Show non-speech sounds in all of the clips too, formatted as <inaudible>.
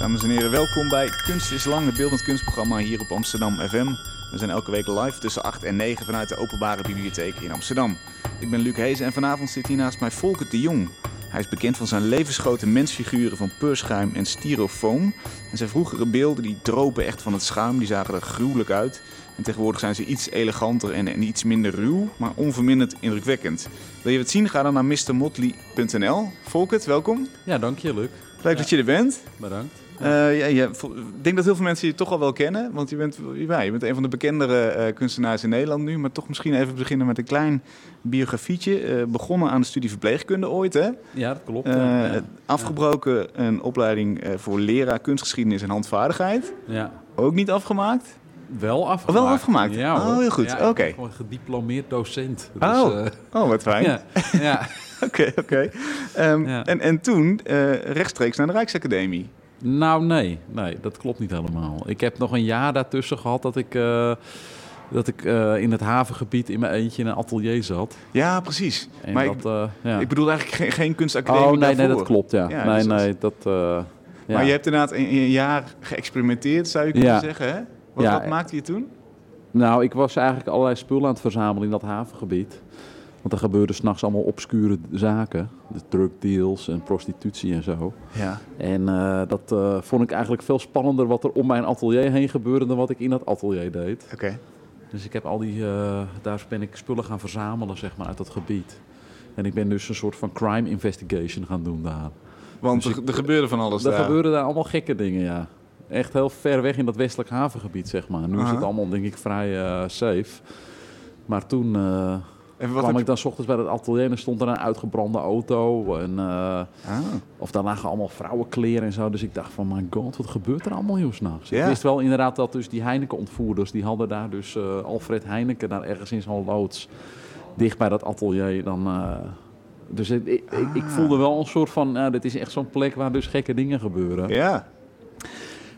Dames en heren, welkom bij Kunst is Lang, het beeldend kunstprogramma hier op Amsterdam FM. We zijn elke week live tussen 8 en 9 vanuit de Openbare Bibliotheek in Amsterdam. Ik ben Luc Hees en vanavond zit hier naast mij Volker de Jong. Hij is bekend van zijn levensgrote mensfiguren van peurschuim en styrofoam. En zijn vroegere beelden die dropen echt van het schuim, die zagen er gruwelijk uit. En tegenwoordig zijn ze iets eleganter en, en iets minder ruw, maar onverminderd indrukwekkend. Wil je het zien? Ga dan naar mrmotley.nl. Volkert, welkom. Ja, dank je, Luc. Leuk dat je er bent. Bedankt. Uh, ja, ja, ik denk dat heel veel mensen je toch al wel kennen, want je bent, ja, je bent een van de bekendere uh, kunstenaars in Nederland nu. Maar toch misschien even beginnen met een klein biografietje. Uh, begonnen aan de studie verpleegkunde ooit, hè? Ja, dat klopt. Ja. Afgebroken een opleiding voor leraar kunstgeschiedenis en handvaardigheid. Ja. Ook niet afgemaakt. Wel afgemaakt. wel afgemaakt? Ja, oh, heel goed. Oké. Okay. Gewoon gediplomeerd docent. Dus, oh. oh, wat fijn. Ja. <laughs> <laughs> Oké, oké. Ja. en, en toen rechtstreeks naar de Rijksacademie. Nou, nee. Nee, dat klopt niet helemaal. Ik heb nog een jaar daartussen gehad dat ik, uh, dat ik uh, in het havengebied in mijn eentje in een atelier zat. Ja, precies. En maar dat, ik, uh, ja. ik bedoel eigenlijk geen, geen kunstacademie Oh, nee, daarvoor. nee, dat klopt, ja. Ja, nee, dus dat- nee, dat... ja. Maar je hebt inderdaad een, een jaar geëxperimenteerd, zou je kunnen zeggen, hè? Wat, wat maakte je toen? Nou, ik was eigenlijk allerlei spullen aan het verzamelen in dat havengebied. Want er gebeurden s'nachts allemaal obscure zaken. De drug deals en prostitutie en zo. Ja. En eh, dat eh, vond ik eigenlijk veel spannender wat er om mijn atelier heen gebeurde dan wat ik in dat atelier deed. Oké. Dus ik heb al die, eh, daar ben ik spullen gaan verzamelen zeg maar, uit dat gebied. En ik ben dus een soort van crime investigation gaan doen daar. Want Dus er, er gebeurde van alles Er daar. gebeuren daar allemaal gekke dingen, ja. Echt heel ver weg in dat westelijk havengebied, zeg maar. Nu is het allemaal, denk ik, vrij safe. Maar toen En wat kwam ik dan 's ochtends bij het atelier en er stond er een uitgebrande auto. En, eh, Ah. of daar lagen allemaal vrouwenkleren en zo. Dus ik dacht van, my god, wat gebeurt er allemaal heel s'nachts? Ja. Ik wist wel inderdaad dat dus die Heineken-ontvoerders... die hadden daar dus eh, Alfred Heineken daar ergens in zo'n loods... dicht bij dat atelier dan... eh, dus ik, ik, ik- ik Ah. voelde wel een soort van, nou, dit is echt zo'n plek waar dus gekke dingen gebeuren. Ja.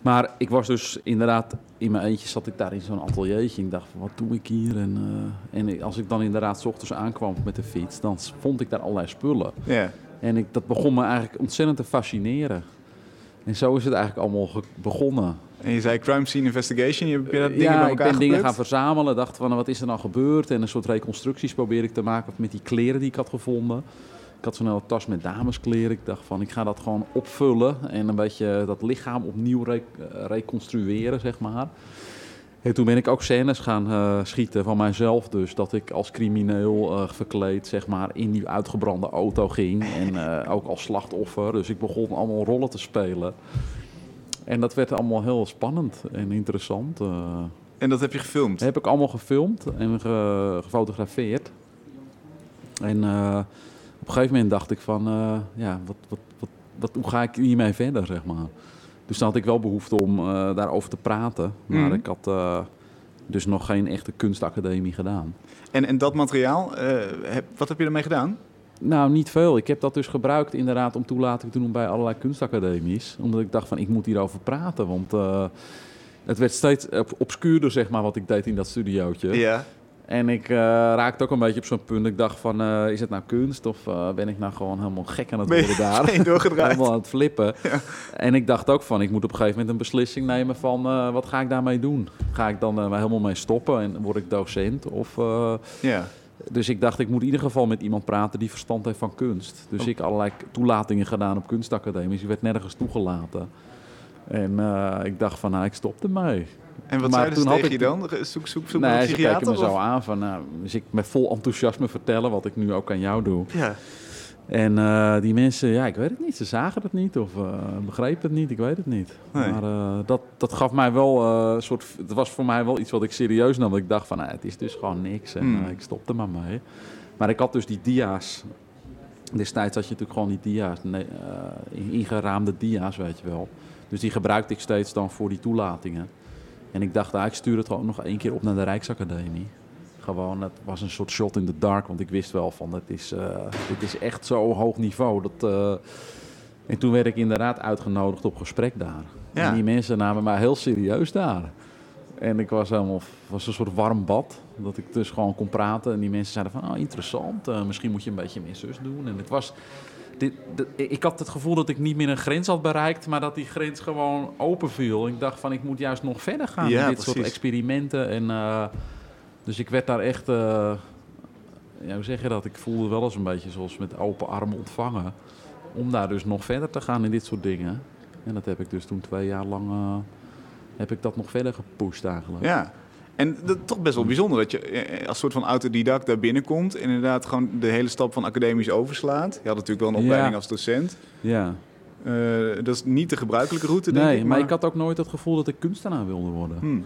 Maar ik was dus inderdaad, in mijn eentje zat ik daar in zo'n ateliertje. Ik dacht, van, wat doe ik hier? En, eh, en ik- als ik dan inderdaad 's ochtends aankwam met de fiets, dan vond ik daar allerlei spullen. Ja. En ik, dat begon me eigenlijk ontzettend te fascineren. En zo is het eigenlijk allemaal begonnen. En je zei crime scene investigation. Je hebt dat dingen ja, bij ik elkaar ben dingen gaan verzamelen. Dacht van, wat is er nou gebeurd? En een soort reconstructies probeerde ik te maken met die kleren die ik had gevonden. Ik had zo'n hele tas met dameskleren. Ik dacht van, ik ga dat gewoon opvullen en een beetje dat lichaam opnieuw re- eh, reconstrueren, zeg maar. En toen ben ik ook scènes gaan eh, schieten van mijzelf dus. Dat ik als crimineel eh, verkleed, zeg maar, in die uitgebrande auto ging. En ook als slachtoffer. Dus ik begon allemaal rollen te spelen. En dat werd allemaal heel spannend en interessant. En dat heb je gefilmd? Dat heb ik allemaal gefilmd en ge- gefotografeerd. En op een gegeven moment dacht ik van, eh, ja, wat, wat, wat, wat, hoe ga ik hiermee verder, zeg maar. Dus dan had ik wel behoefte om eh, daarover te praten. Maar Mhm. ik had eh, dus nog geen echte kunstacademie gedaan. En, en dat materiaal, heb, wat heb je ermee gedaan? Nou, niet veel. Ik heb dat dus gebruikt inderdaad om toelating te doen bij allerlei kunstacademies. Omdat ik dacht van, ik moet hierover praten. Want het werd steeds ob- obscuurder, zeg maar, wat ik deed in dat studiootje. Ja. En ik eh, raakte ook een beetje op zo'n punt. Ik dacht van, eh, is het nou kunst of eh, ben ik nou gewoon helemaal gek aan het worden daar? <laughs> helemaal aan het flippen. En ik dacht ook van, ik moet op een gegeven moment een beslissing nemen van, wat ga ik daarmee doen? Ga ik dan helemaal mee stoppen en word ik docent? Of, Ja. dus ik dacht, ik moet in ieder geval met iemand praten die verstand heeft van kunst. Dus Oh. ik allerlei toelatingen gedaan op kunstacademies. Ik werd nergens toegelaten. En ik dacht van, nou, ik stop ermee. En wat Maar toen had je ik- dan? Zoek, zoek, zoek Nee, een ze kijken me zo aan van, nou, dus ik met vol enthousiasme vertellen wat ik nu ook aan jou doe. Ja. En eh, die mensen, ja, ik weet het niet. Ze zagen het niet of eh, begrepen het niet. Ik weet het niet. Nee. Maar eh, dat, dat gaf mij wel een soort... Het was voor mij wel iets wat ik serieus nam. Dat ik dacht van, nou, het is dus gewoon niks. En Hmm. ik stopte maar mee. Maar ik had dus die dia's. Destijds had je natuurlijk gewoon die dia's. Nee, ingeraamde dia's, weet je wel. Dus die gebruikte ik steeds dan voor die toelatingen. En ik dacht, ah, ik stuur het gewoon nog één keer op naar de Rijksacademie. Gewoon, het was een soort shot in the dark. Want ik wist wel van, het is, eh, dit is echt zo hoog niveau. Dat, eh, En toen werd ik inderdaad uitgenodigd op gesprek daar. Ja. En die mensen namen mij heel serieus daar. En ik was helemaal, was een soort warm bad. Dat ik dus gewoon kon praten. En die mensen zeiden van, oh interessant. eh, misschien moet je een beetje meer zus doen. En het was, dit, dit- ik had het gevoel dat ik niet meer een grens had bereikt, maar dat die grens gewoon open viel. Ik dacht van, ik moet juist nog verder gaan Ja, met dit soort experimenten. En, eh, dus ik werd daar echt, eh, ja, hoe zeg je dat? Ik voelde wel eens een beetje zoals met open armen ontvangen. Om daar dus nog verder te gaan in dit soort dingen. En dat heb ik dus toen twee jaar lang, eh, heb ik dat nog verder gepusht eigenlijk. Ja. En dat is toch best wel bijzonder dat je eh, als soort van autodidact daar binnenkomt. En inderdaad gewoon de hele stap van academisch overslaat. Je had natuurlijk wel een Ja. opleiding als docent. ja. Eh, dat is niet de gebruikelijke route, denk Nee, ik. maar ik had ook nooit het gevoel dat ik kunstenaar wilde worden. Hm.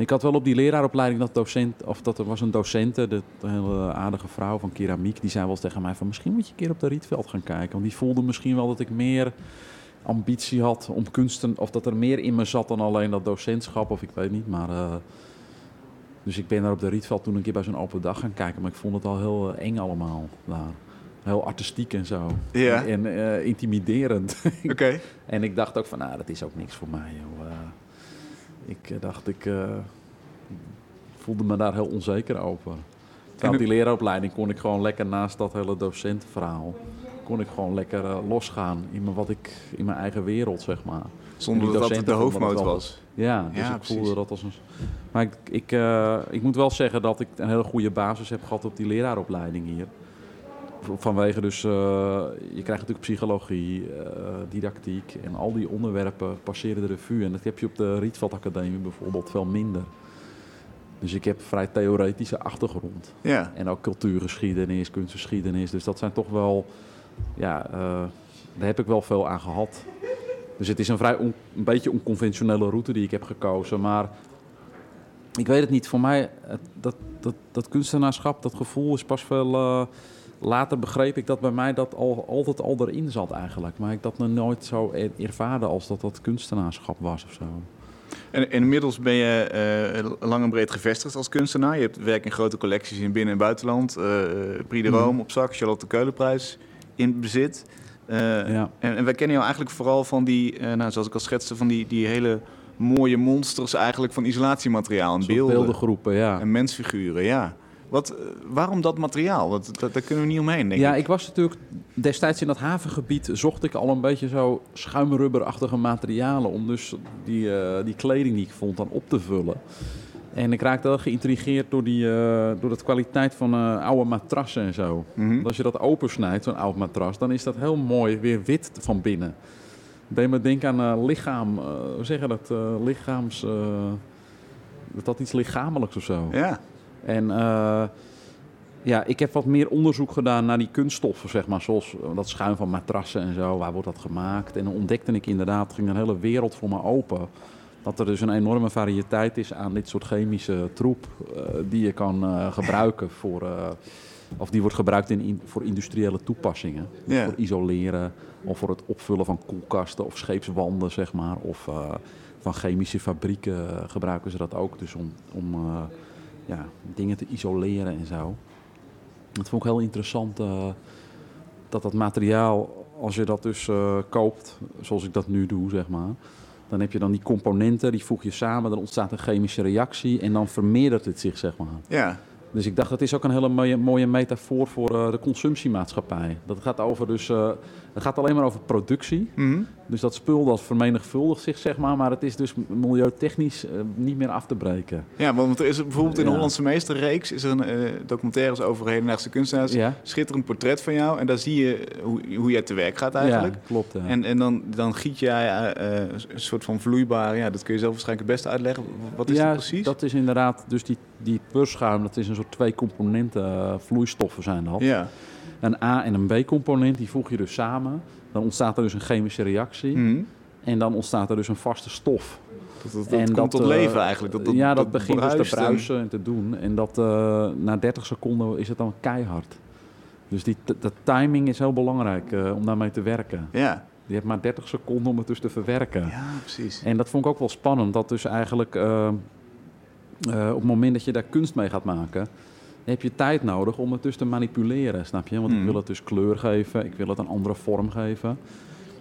Ik had wel op die leraaropleiding dat docent, of dat er was een docente, de, de hele aardige vrouw van keramiek, die zei wel eens tegen mij van misschien moet je een keer op de Rietveld gaan kijken. Want die voelde misschien wel dat ik meer ambitie had om kunsten, of dat er meer in me zat dan alleen dat docentschap, of ik weet niet. Maar, eh, dus ik ben daar op de Rietveld toen een keer bij zo'n open dag gaan kijken, maar ik vond het al heel eh, eng allemaal daar. Heel artistiek en zo. Ja. En eh, intimiderend. <laughs> Oké. En ik dacht ook van, nou, dat is ook niks voor mij. Joh. Eh, ik dacht, ik voelde me daar heel onzeker over. Terwijl die leraaropleiding kon ik gewoon lekker naast dat hele docentenverhaal... kon ik gewoon lekker losgaan in, mijn, wat ik, in mijn eigen wereld, zeg maar. Zonder dat dat de hoofdmoot het was. Ja, dus Ja, ik voelde precies. dat als een... Maar ik, ik, eh, ik moet wel zeggen dat ik een hele goede basis heb gehad op die leraaropleiding hier. Vanwege dus, eh, je krijgt natuurlijk psychologie, eh, didactiek en al die onderwerpen passeren de revue. En dat heb je op de Rietveld Academie bijvoorbeeld veel minder. Dus ik heb vrij theoretische achtergrond. Ja. En ook cultuurgeschiedenis, kunstgeschiedenis. Dus dat zijn toch wel, ja, eh, daar heb ik wel veel aan gehad. Dus het is een vrij on- een beetje onconventionele route die ik heb gekozen. Maar ik weet het niet, voor mij, dat, dat, dat kunstenaarschap, dat gevoel is pas veel... eh, later begreep ik dat bij mij dat al, altijd al erin zat eigenlijk. Maar ik dat nog nooit zo er- ervaren als dat dat kunstenaarschap was of zo. En, inmiddels ben je eh, lang en breed gevestigd als kunstenaar. Je hebt werk in grote collecties in binnen- en buitenland. eh Prix de Mhm. Rome op zak, Charlotte Keulenprijs in bezit. Eh, Ja. en, en wij kennen jou eigenlijk vooral van die, eh, nou, zoals ik al schetste, van die, die hele mooie monsters eigenlijk van isolatiemateriaal en beelden. beeldengroepen, ja. En mensfiguren, ja. Wat, eh, waarom dat materiaal? Dat, dat, daar kunnen we niet omheen, denk ja, ik. ik was natuurlijk destijds in dat havengebied zocht ik al een beetje zo schuimrubberachtige materialen om dus die, die kleding die ik vond dan op te vullen. En ik raakte wel geïntrigeerd door, die, eh, door de kwaliteit van eh, oude matrassen en zo. Mhm. Want Als je dat opensnijdt, zo'n oud matras, dan is dat heel mooi weer wit van binnen. Je me denken aan eh, lichaam, hoe zeg je dat, lichaams, dat dat iets lichamelijks of zo. Ja, En ja, ik heb wat meer onderzoek gedaan naar die kunststoffen, zeg maar. Zoals dat schuim van matrassen en zo. Waar wordt dat gemaakt? En dan ontdekte ik inderdaad, ging een hele wereld voor me open. Dat er dus een enorme variëteit is aan dit soort chemische troep. eh, die je kan eh, gebruiken voor... eh, of die wordt gebruikt in, in- voor industriële toepassingen. Dus. Voor isoleren of voor het opvullen van koelkasten of scheepswanden, zeg maar. Of van chemische fabrieken gebruiken ze dat ook. Dus om, om ja, dingen te isoleren en zo. Dat vond ik heel interessant. dat dat materiaal, als je dat dus koopt, zoals ik dat nu doe, zeg maar. Dan heb je dan die componenten, die voeg je samen, dan ontstaat een chemische reactie en dan vermeerdert het zich, zeg maar. ja. Dus ik dacht, dat is ook een hele mooie, mooie metafoor voor eh, de consumptiemaatschappij. Dat gaat, over dus, eh, het gaat alleen maar over productie. Mhm. Dus dat spul dat vermenigvuldigt zich, zeg maar. Maar het is dus milieutechnisch eh, niet meer af te breken. Ja, want er is bijvoorbeeld in de Ja. Hollandse Meesterreeks is er een eh, documentaire over hedendaagse kunstenaars. Ja, Schitterend portret van jou. En daar zie je hoe, hoe jij te werk gaat eigenlijk. ja klopt. ja. En, en dan, dan giet jij eh, een soort van vloeibaar, ja, dat kun je zelf waarschijnlijk het beste uitleggen. Wat is dat precies? dat is inderdaad, dus die, die purschuim, dat is een soort twee componenten, vloeistoffen zijn dat. Ja. Een A- en een B-component, die voeg je dus samen. Dan ontstaat er dus een chemische reactie. Mhm. En dan ontstaat er dus een vaste stof. Dat, dat, dat En komt dat, tot eh, leven eigenlijk. Dat, dat, ja, dat, begint dus te en- bruisen en te doen. En dat eh, na 30 seconden is het dan keihard. Dus die t- de timing is heel belangrijk eh, om daarmee te werken. Ja. Je hebt maar 30 seconden om het dus te verwerken. ja, precies. En dat vond ik ook wel spannend. Dat dus eigenlijk op het moment dat je daar kunst mee gaat maken, heb je tijd nodig om het dus te manipuleren, snap je? Want ik wil het dus kleur geven, ik wil het een andere vorm geven.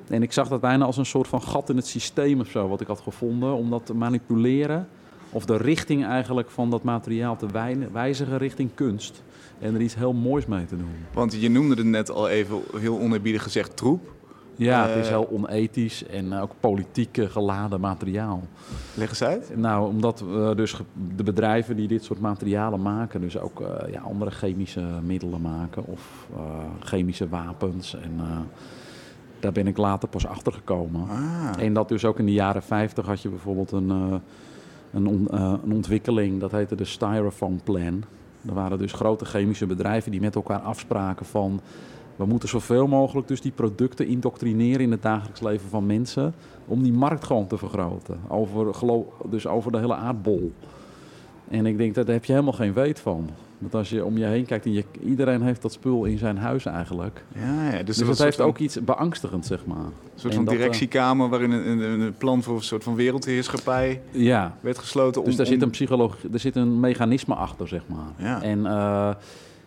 En ik zag dat bijna als een soort van gat in het systeem of zo, wat ik had gevonden, om dat te manipuleren. of de richting eigenlijk van dat materiaal te wij- wijzigen richting kunst. En er iets heel moois mee te doen. Want je noemde het net al even heel oneerbiedig gezegd troep. Ja, het is Eh. heel onethisch en ook politiek geladen materiaal. Leg eens uit. Nou, omdat dus de bedrijven die dit soort materialen maken, dus ook eh, ja, andere chemische middelen maken of eh, chemische wapens. En daar ben ik later pas achter gekomen. Ah. En dat dus ook in de jaren 50 had je bijvoorbeeld een, een, on- een ontwikkeling, dat heette de Styrofoam Plan. Er waren dus grote chemische bedrijven die met elkaar afspraken van... we moeten zoveel mogelijk dus die producten indoctrineren in het dagelijks leven van mensen... om die markt gewoon te vergroten, over, dus over de hele aardbol. En ik denk, dat daar heb je helemaal geen weet van. Want als je om je heen kijkt, en je, iedereen heeft dat spul in zijn huis eigenlijk. Ja, ja. Dus, Dus dat heeft ook iets beangstigends, zeg maar. Een soort En van dat, eh, directiekamer waarin een, een, een plan voor een soort van wereldheerschappij Ja, werd gesloten. Om, Dus daar om- zit een psychologie, er zit een mechanisme achter, zeg maar. Ja. En eh,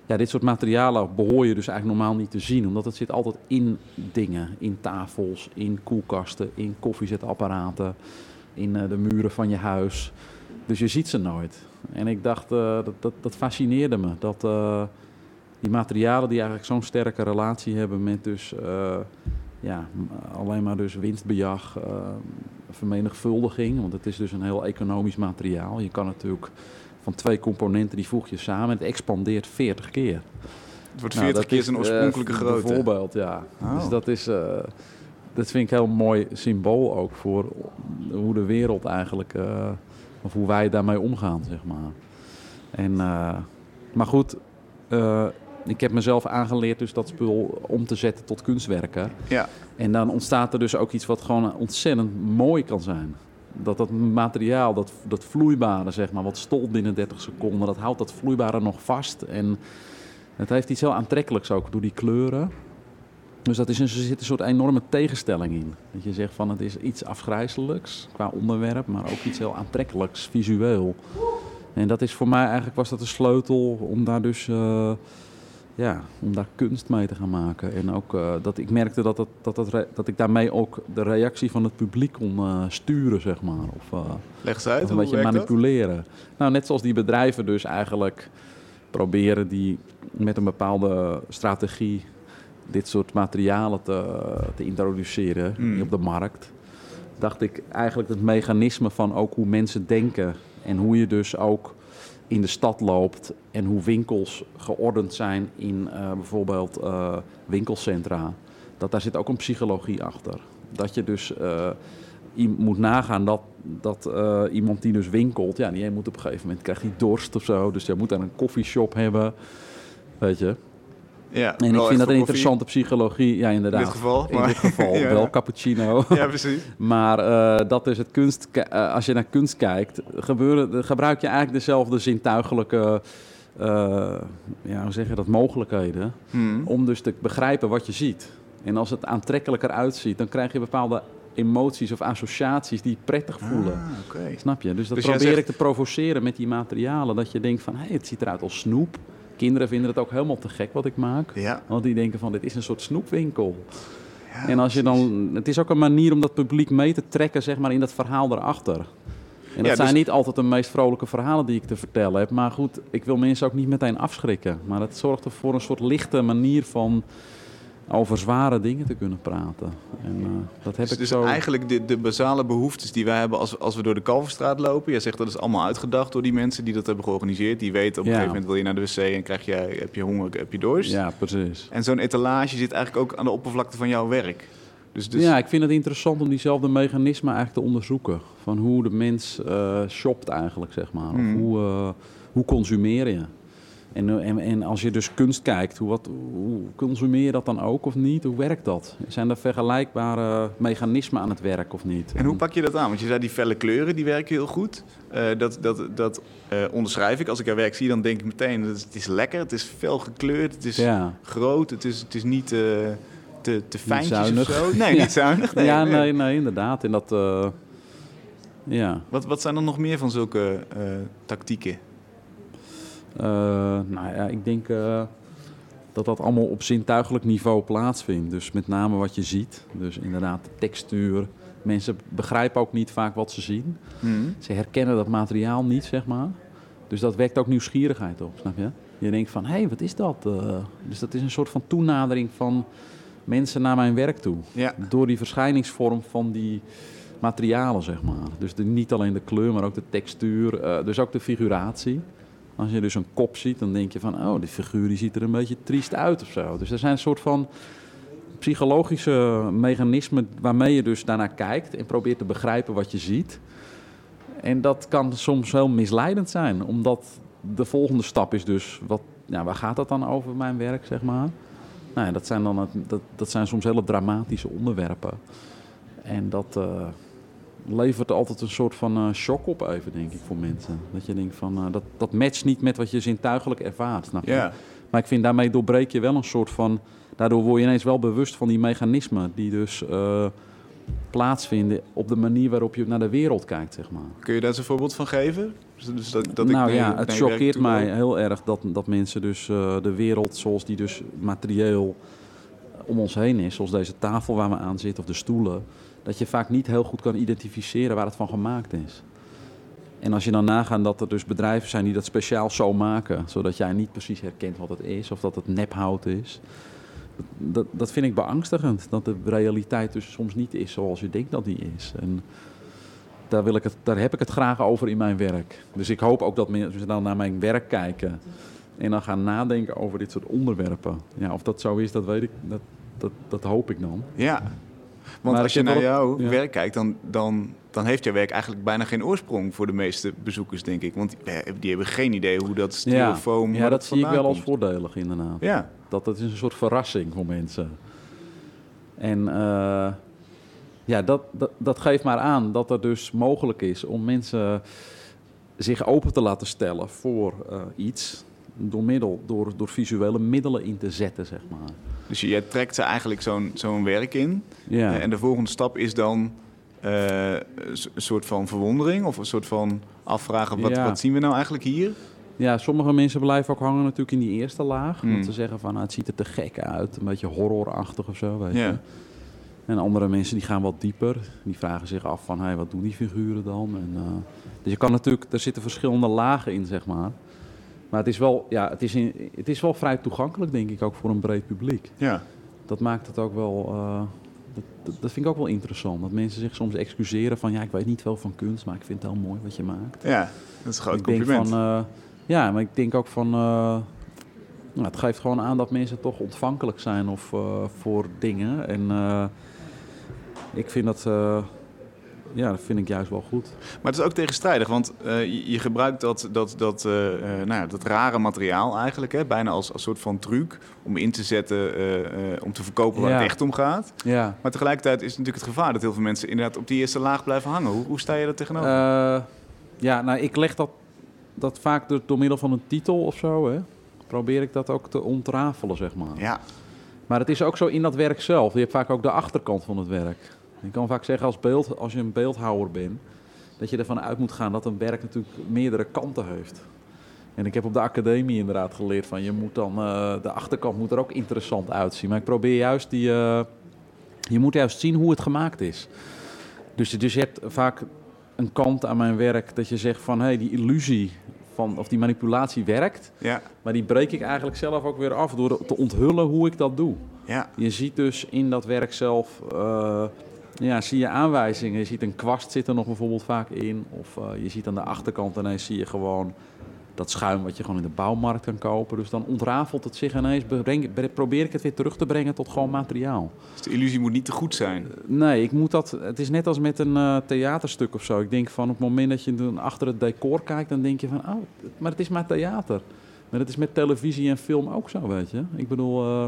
ja, dit soort materialen behoor je dus eigenlijk normaal niet te zien, omdat het zit altijd in dingen, in tafels, in koelkasten, in koffiezetapparaten, in eh, de muren van je huis. Dus je ziet ze nooit. En ik dacht, eh, dat, dat, dat fascineerde me, dat eh, die materialen die eigenlijk zo'n sterke relatie hebben met dus ja, alleen maar dus winstbejag, vermenigvuldiging, want het is dus een heel economisch materiaal. Je kan natuurlijk van twee componenten die voeg je samen, het expandeert 40 keer. het wordt Nou, 40 dat keer zijn eh, oorspronkelijke grootte. Bijvoorbeeld, ja. Oh. Dus dat is, eh, dat vind ik een heel mooi symbool ook voor hoe de wereld eigenlijk, eh, of hoe wij daarmee omgaan, zeg maar. En, maar goed, ik heb mezelf aangeleerd dus dat spul om te zetten tot kunstwerken. Ja. En dan ontstaat er dus ook iets wat gewoon ontzettend mooi kan zijn. Dat dat materiaal, dat, dat vloeibare, zeg maar, wat stolt binnen 30 seconden, dat houdt dat vloeibare nog vast. En het heeft iets heel aantrekkelijks ook door die kleuren. Dus dat is een, er zit een soort enorme tegenstelling in. Dat je zegt van het is iets afgrijzelijks qua onderwerp, maar ook iets heel aantrekkelijks visueel. En dat is voor mij eigenlijk was dat de sleutel om daar dus eh, ja, om daar kunst mee te gaan maken. En ook eh, dat ik merkte dat, dat, dat, dat, ik daarmee ook de reactie van het publiek kon eh, sturen, zeg maar. Of, Leg eens uit, of een beetje dat? manipuleren. Nou, net zoals die bedrijven dus eigenlijk proberen die met een bepaalde strategie dit soort materialen te, te introduceren Hmm. op de markt. Dacht ik eigenlijk het mechanisme van ook hoe mensen denken en hoe je dus ook in de stad loopt en hoe winkels geordend zijn in eh, bijvoorbeeld eh, winkelcentra. Dat daar zit ook een psychologie achter. Dat je dus eh, moet nagaan dat, dat iemand die dus winkelt, ja, die moet op een gegeven moment krijgt hij dorst of zo. Dus je moet dan een koffieshop hebben. Weet je. Ja, En ik vind dat een koffie. interessante psychologie. Ja, inderdaad. In dit geval, In maar- dit geval <laughs> Ja. wel cappuccino. <laughs> Ja, precies. Maar eh, dat is het kunst. eh, als je naar kunst kijkt, gebeuren, gebruik je eigenlijk dezelfde zintuigelijke. eh, ja, hoe zeg je dat? Mogelijkheden. Hmm. Om dus te begrijpen wat je ziet. En als het aantrekkelijker uitziet, dan krijg je bepaalde emoties of associaties die prettig voelen. Ah. Snap je? Dus dat Dus probeer zegt- ik te provoceren met die materialen. Dat je denkt van, hé, het ziet eruit als snoep. Kinderen vinden het ook helemaal te gek wat ik maak. Ja. Want die denken van, dit is een soort snoepwinkel. Ja, en als je dan, het is ook een manier om dat publiek mee te trekken, zeg maar, in dat verhaal erachter. En dat Ja, zijn dus- niet altijd de meest vrolijke verhalen die ik te vertellen heb. Maar goed, ik wil mensen ook niet meteen afschrikken. Maar het zorgt er voor een soort lichte manier van over zware dingen te kunnen praten. En eh, dat heb Dus, ik dus zo... eigenlijk de, de basale behoeftes die wij hebben als, als we door de Kalverstraat lopen. Jij zegt dat is allemaal uitgedacht door die mensen die dat hebben georganiseerd. Die weten op een Ja. gegeven moment wil je naar de wc en krijg je, heb je honger, heb je dorst. Ja, precies. En zo'n etalage zit eigenlijk ook aan de oppervlakte van jouw werk. Dus, dus Ja, ik vind het interessant om diezelfde mechanismen eigenlijk te onderzoeken. Van hoe de mens eh, shopt eigenlijk, zeg maar. Of Mhm. hoe, eh, hoe consumeer je? En, en, en als je dus kunst kijkt, hoe, wat, hoe consumeer je dat dan ook of niet? Hoe werkt dat? Zijn er vergelijkbare mechanismen aan het werk of niet? En hoe pak je dat aan? Want je zei die felle kleuren, die werken heel goed. Eh, dat dat, dat eh, onderschrijf ik. Als ik jouw werk zie, dan denk ik meteen... dat het is lekker, het is fel gekleurd, het is Ja. groot, het is, het is niet eh, te, te fijntjes of zo. Nee, <laughs> Ja. niet zuinig. Nee, ja, nee. nee, nee, inderdaad. En dat, eh, ja. Wat, wat zijn er nog meer van zulke eh, tactieken? Eh, nou ja, ik denk eh, dat dat allemaal op zintuigelijk niveau plaatsvindt. Dus met name wat je ziet. Dus inderdaad de textuur, Mensen begrijpen ook niet vaak wat ze zien. Hmm. Ze herkennen dat materiaal niet, zeg maar. Dus dat wekt ook nieuwsgierigheid op, snap je? Je denkt van, hé, hey, wat is dat? Eh, dus dat is een soort van toenadering van mensen naar mijn werk toe. Ja. Door die verschijningsvorm van die materialen, zeg maar. Dus de, niet alleen de kleur, maar ook de textuur. dus ook de figuratie. Als je dus een kop ziet, dan denk je van... oh, die figuur die ziet er een beetje triest uit of zo. Dus er zijn een soort van psychologische mechanismen... waarmee je dus daarnaar kijkt en probeert te begrijpen wat je ziet. En dat kan soms heel misleidend zijn. Omdat de volgende stap is dus... Wat, ja, waar gaat dat dan over, mijn werk, zeg maar? Nou dat, zijn dan dat, dat zijn soms hele dramatische onderwerpen. En dat eh, levert altijd een soort van eh, shock op even, denk ik, voor mensen. Dat je denkt van, eh, dat, dat matcht niet met wat je zintuigelijk ervaart. Maar ik vind daarmee doorbreek je wel een soort van... Daardoor word je ineens wel bewust van die mechanismen die dus eh, plaatsvinden op de manier waarop je naar de wereld kijkt, zeg maar. Kun je daar eens een voorbeeld van geven? Dus, dat, dat nou ik ja, het choqueert mij heel erg dat, dat mensen dus de wereld zoals die dus materieel om ons heen is, zoals deze tafel waar we aan zitten of de stoelen, dat je vaak niet heel goed kan identificeren waar het van gemaakt is. En als je dan nagaat dat er dus bedrijven zijn die dat speciaal zo maken, zodat jij niet precies herkent wat het is of dat het nephout is. Dat, dat vind ik beangstigend, dat de realiteit dus soms niet is zoals je denkt dat die is. En daar, wil ik het, daar heb ik het graag over in mijn werk. Dus ik hoop ook dat mensen dan naar mijn werk kijken en dan gaan nadenken over dit soort onderwerpen. Ja, of dat zo is, dat weet ik, dat, dat, dat hoop ik dan. Ja. Want Maar als je naar jouw ja. werk kijkt, dan, dan, dan heeft jouw werk eigenlijk bijna geen oorsprong voor de meeste bezoekers, denk ik. Want eh, die hebben geen idee hoe dat styrofoam... ja waar dat zie ik wel als voordelig inderdaad. Ja, Dat het is een soort verrassing voor mensen. En eh, ja, dat, dat, dat geeft maar aan dat er dus mogelijk is om mensen zich open te laten stellen voor eh, iets. Door, middel, door, door visuele middelen in te zetten, zeg maar. dus je, jij trekt ze eigenlijk zo'n zo'n werk in. Ja. Eh, En de volgende stap is dan eh, een soort van verwondering of een soort van afvragen, wat, Ja. wat zien we nou eigenlijk hier? Ja, sommige mensen blijven ook hangen natuurlijk in die eerste laag. Hmm. Want ze zeggen van, nou, het ziet er te gek uit. Een beetje horrorachtig of zo, weet Ja. je. En andere mensen die gaan wat dieper. Die vragen zich af van, hey, wat doen die figuren dan? En, eh, dus je kan natuurlijk, er zitten verschillende lagen in, zeg maar. Maar het is, wel, ja, het, is in, het is wel vrij toegankelijk, denk ik, ook voor een breed publiek. Ja, Dat maakt het ook wel... eh, dat, dat, vind ik ook wel interessant. Dat mensen zich soms excuseren van... ja, ik weet niet veel van kunst, maar ik vind het heel mooi wat je maakt. ja dat is een groot ik denk compliment. van, eh, ja, maar ik denk ook van, eh, nou, het geeft gewoon aan dat mensen toch ontvankelijk zijn of, voor dingen. En ik vind dat, ja, dat vind ik juist wel goed. Maar het is ook tegenstrijdig, want eh, je, gebruikt dat, dat, dat, eh, eh, nou ja, dat rare materiaal eigenlijk, hè, bijna als, als soort van truc om in te zetten, om te verkopen waar Ja. het echt om gaat. Ja. Maar tegelijkertijd is natuurlijk het gevaar dat heel veel mensen inderdaad op die eerste laag blijven hangen. Hoe, hoe sta je daar tegenover? Ja, nou, ik leg dat, dat vaak door, door middel van een titel of zo, hè. Probeer ik dat ook te ontrafelen, zeg maar. ja, Maar het is ook zo in dat werk zelf. Je hebt vaak ook de achterkant van het werk. Je kan vaak zeggen als, beeld, als je een beeldhouwer bent, dat je ervan uit moet gaan dat een werk natuurlijk meerdere kanten heeft. En ik heb op de academie inderdaad geleerd van je moet dan, eh, de achterkant moet er ook interessant uitzien. Maar ik probeer juist die, eh, je moet juist zien hoe het gemaakt is. Dus, dus je hebt vaak een kant aan mijn werk dat je zegt van hé, hey, die illusie van, of die manipulatie werkt. ja, Maar die breek ik eigenlijk zelf ook weer af door te onthullen hoe ik dat doe. ja, Je ziet dus in dat werk zelf, eh, ja, zie je aanwijzingen. Je ziet een kwast zit er nog bijvoorbeeld vaak in. Of eh, je ziet aan de achterkant ineens zie je gewoon dat schuim wat je gewoon in de bouwmarkt kan kopen. Dus dan ontrafelt het zich ineens. Breng, probeer ik het weer terug te brengen tot gewoon materiaal. dus de illusie moet niet te goed zijn. Nee, ik moet dat. Het is net als met een eh, theaterstuk of zo. Ik denk van op het moment dat je dan achter het decor kijkt, dan denk je van, oh, maar het is maar theater. Maar het is met televisie en film ook zo, weet je. Ik bedoel, eh,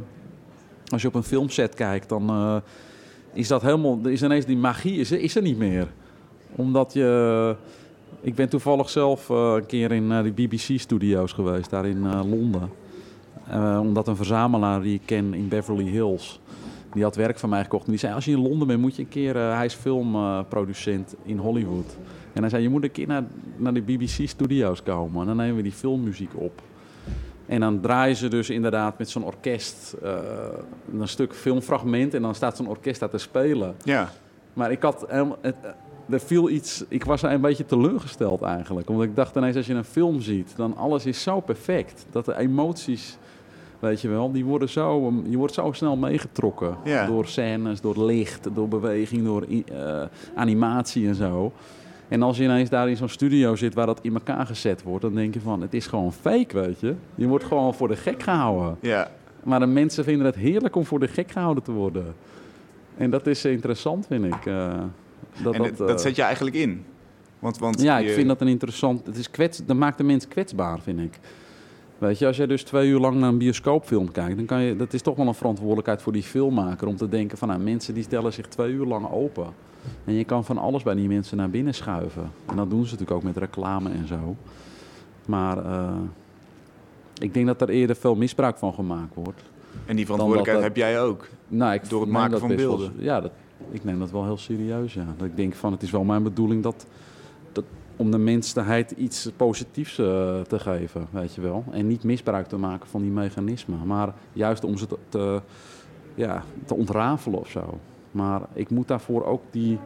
als je op een filmset kijkt, dan eh, is dat helemaal, er is ineens die magie is, is er niet meer. Omdat je, ik ben toevallig zelf eh, een keer in eh, die BBC-studio's geweest, daar in eh, Londen. Omdat een verzamelaar die ik ken in Beverly Hills, die had werk van mij gekocht. En die zei, als je in Londen bent, moet je een keer... hij is filmproducent in Hollywood. En hij zei, je moet een keer naar, naar de BBC-studio's komen. En dan nemen we die filmmuziek op. En dan draaien ze dus inderdaad met zo'n orkest eh, een stuk filmfragment. En dan staat zo'n orkest daar te spelen. Ja, Maar ik had helemaal- het, eh, er viel iets. Ik was een beetje teleurgesteld eigenlijk. Omdat ik dacht ineens als je een film ziet, dan alles is zo perfect. Dat de emoties, weet je wel, die worden zo, um, je wordt zo snel meegetrokken. Ja. Door scènes, door licht, door beweging, door eh, animatie en zo. En als je ineens daar in zo'n studio zit waar dat in elkaar gezet wordt, dan denk je van, het is gewoon fake, weet je. Je wordt gewoon voor de gek gehouden. Ja, Maar de mensen vinden het heerlijk om voor de gek gehouden te worden. En dat is interessant, vind ik. eh, dat, en dat, dat, dat eh, zet je eigenlijk in. Want, want ja, ik vind dat een interessant... Het is kwets, dat maakt de mens kwetsbaar, vind ik. Weet je, als jij dus twee uur lang naar een bioscoopfilm kijkt... dan kan je, dat is toch wel een verantwoordelijkheid voor die filmmaker... om te denken van, nou, mensen die stellen zich twee uur lang open. En je kan van alles bij die mensen naar binnen schuiven. En dat doen ze natuurlijk ook met reclame en zo. Maar eh, ik denk dat er eerder veel misbruik van gemaakt wordt. En die verantwoordelijkheid dat- heb jij ook. Nou, ik Door het maken van wel- beelden. ja, dat, ik neem dat wel heel serieus, ja. Dat ik denk van, het is wel mijn bedoeling dat, dat om de mensheid iets positiefs eh, te geven, weet je wel. En niet misbruik te maken van die mechanismen. Maar juist om ze te, te, ja, te ontrafelen of zo. Maar ik moet daarvoor ook die,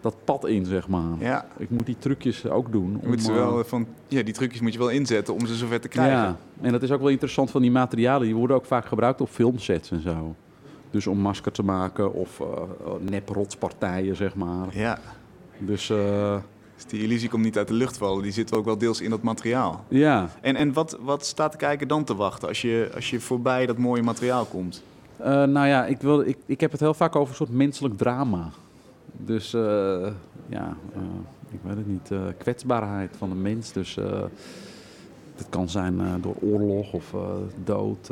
dat pad in, zeg maar. Ja, Ik moet die trucjes ook doen. om, moet ze eh, wel van, ja, die trucjes moet je wel inzetten om ze zover te krijgen. ja, en dat is ook wel interessant van die materialen. Die worden ook vaak gebruikt op filmsets en zo. Dus om masker te maken of eh nep-rotspartijen, zeg maar. Ja, Dus eh, dus die illusie komt niet uit de lucht vallen. Die zit ook wel deels in dat materiaal. ja, En, en wat, wat staat de kijker dan te wachten als je, als je voorbij dat mooie materiaal komt? Eh, nou ja, ik, wil, ik, ik heb het heel vaak over een soort menselijk drama. Dus eh, ja, eh, ik weet het niet, kwetsbaarheid van de mens. Dus het kan zijn door oorlog of dood,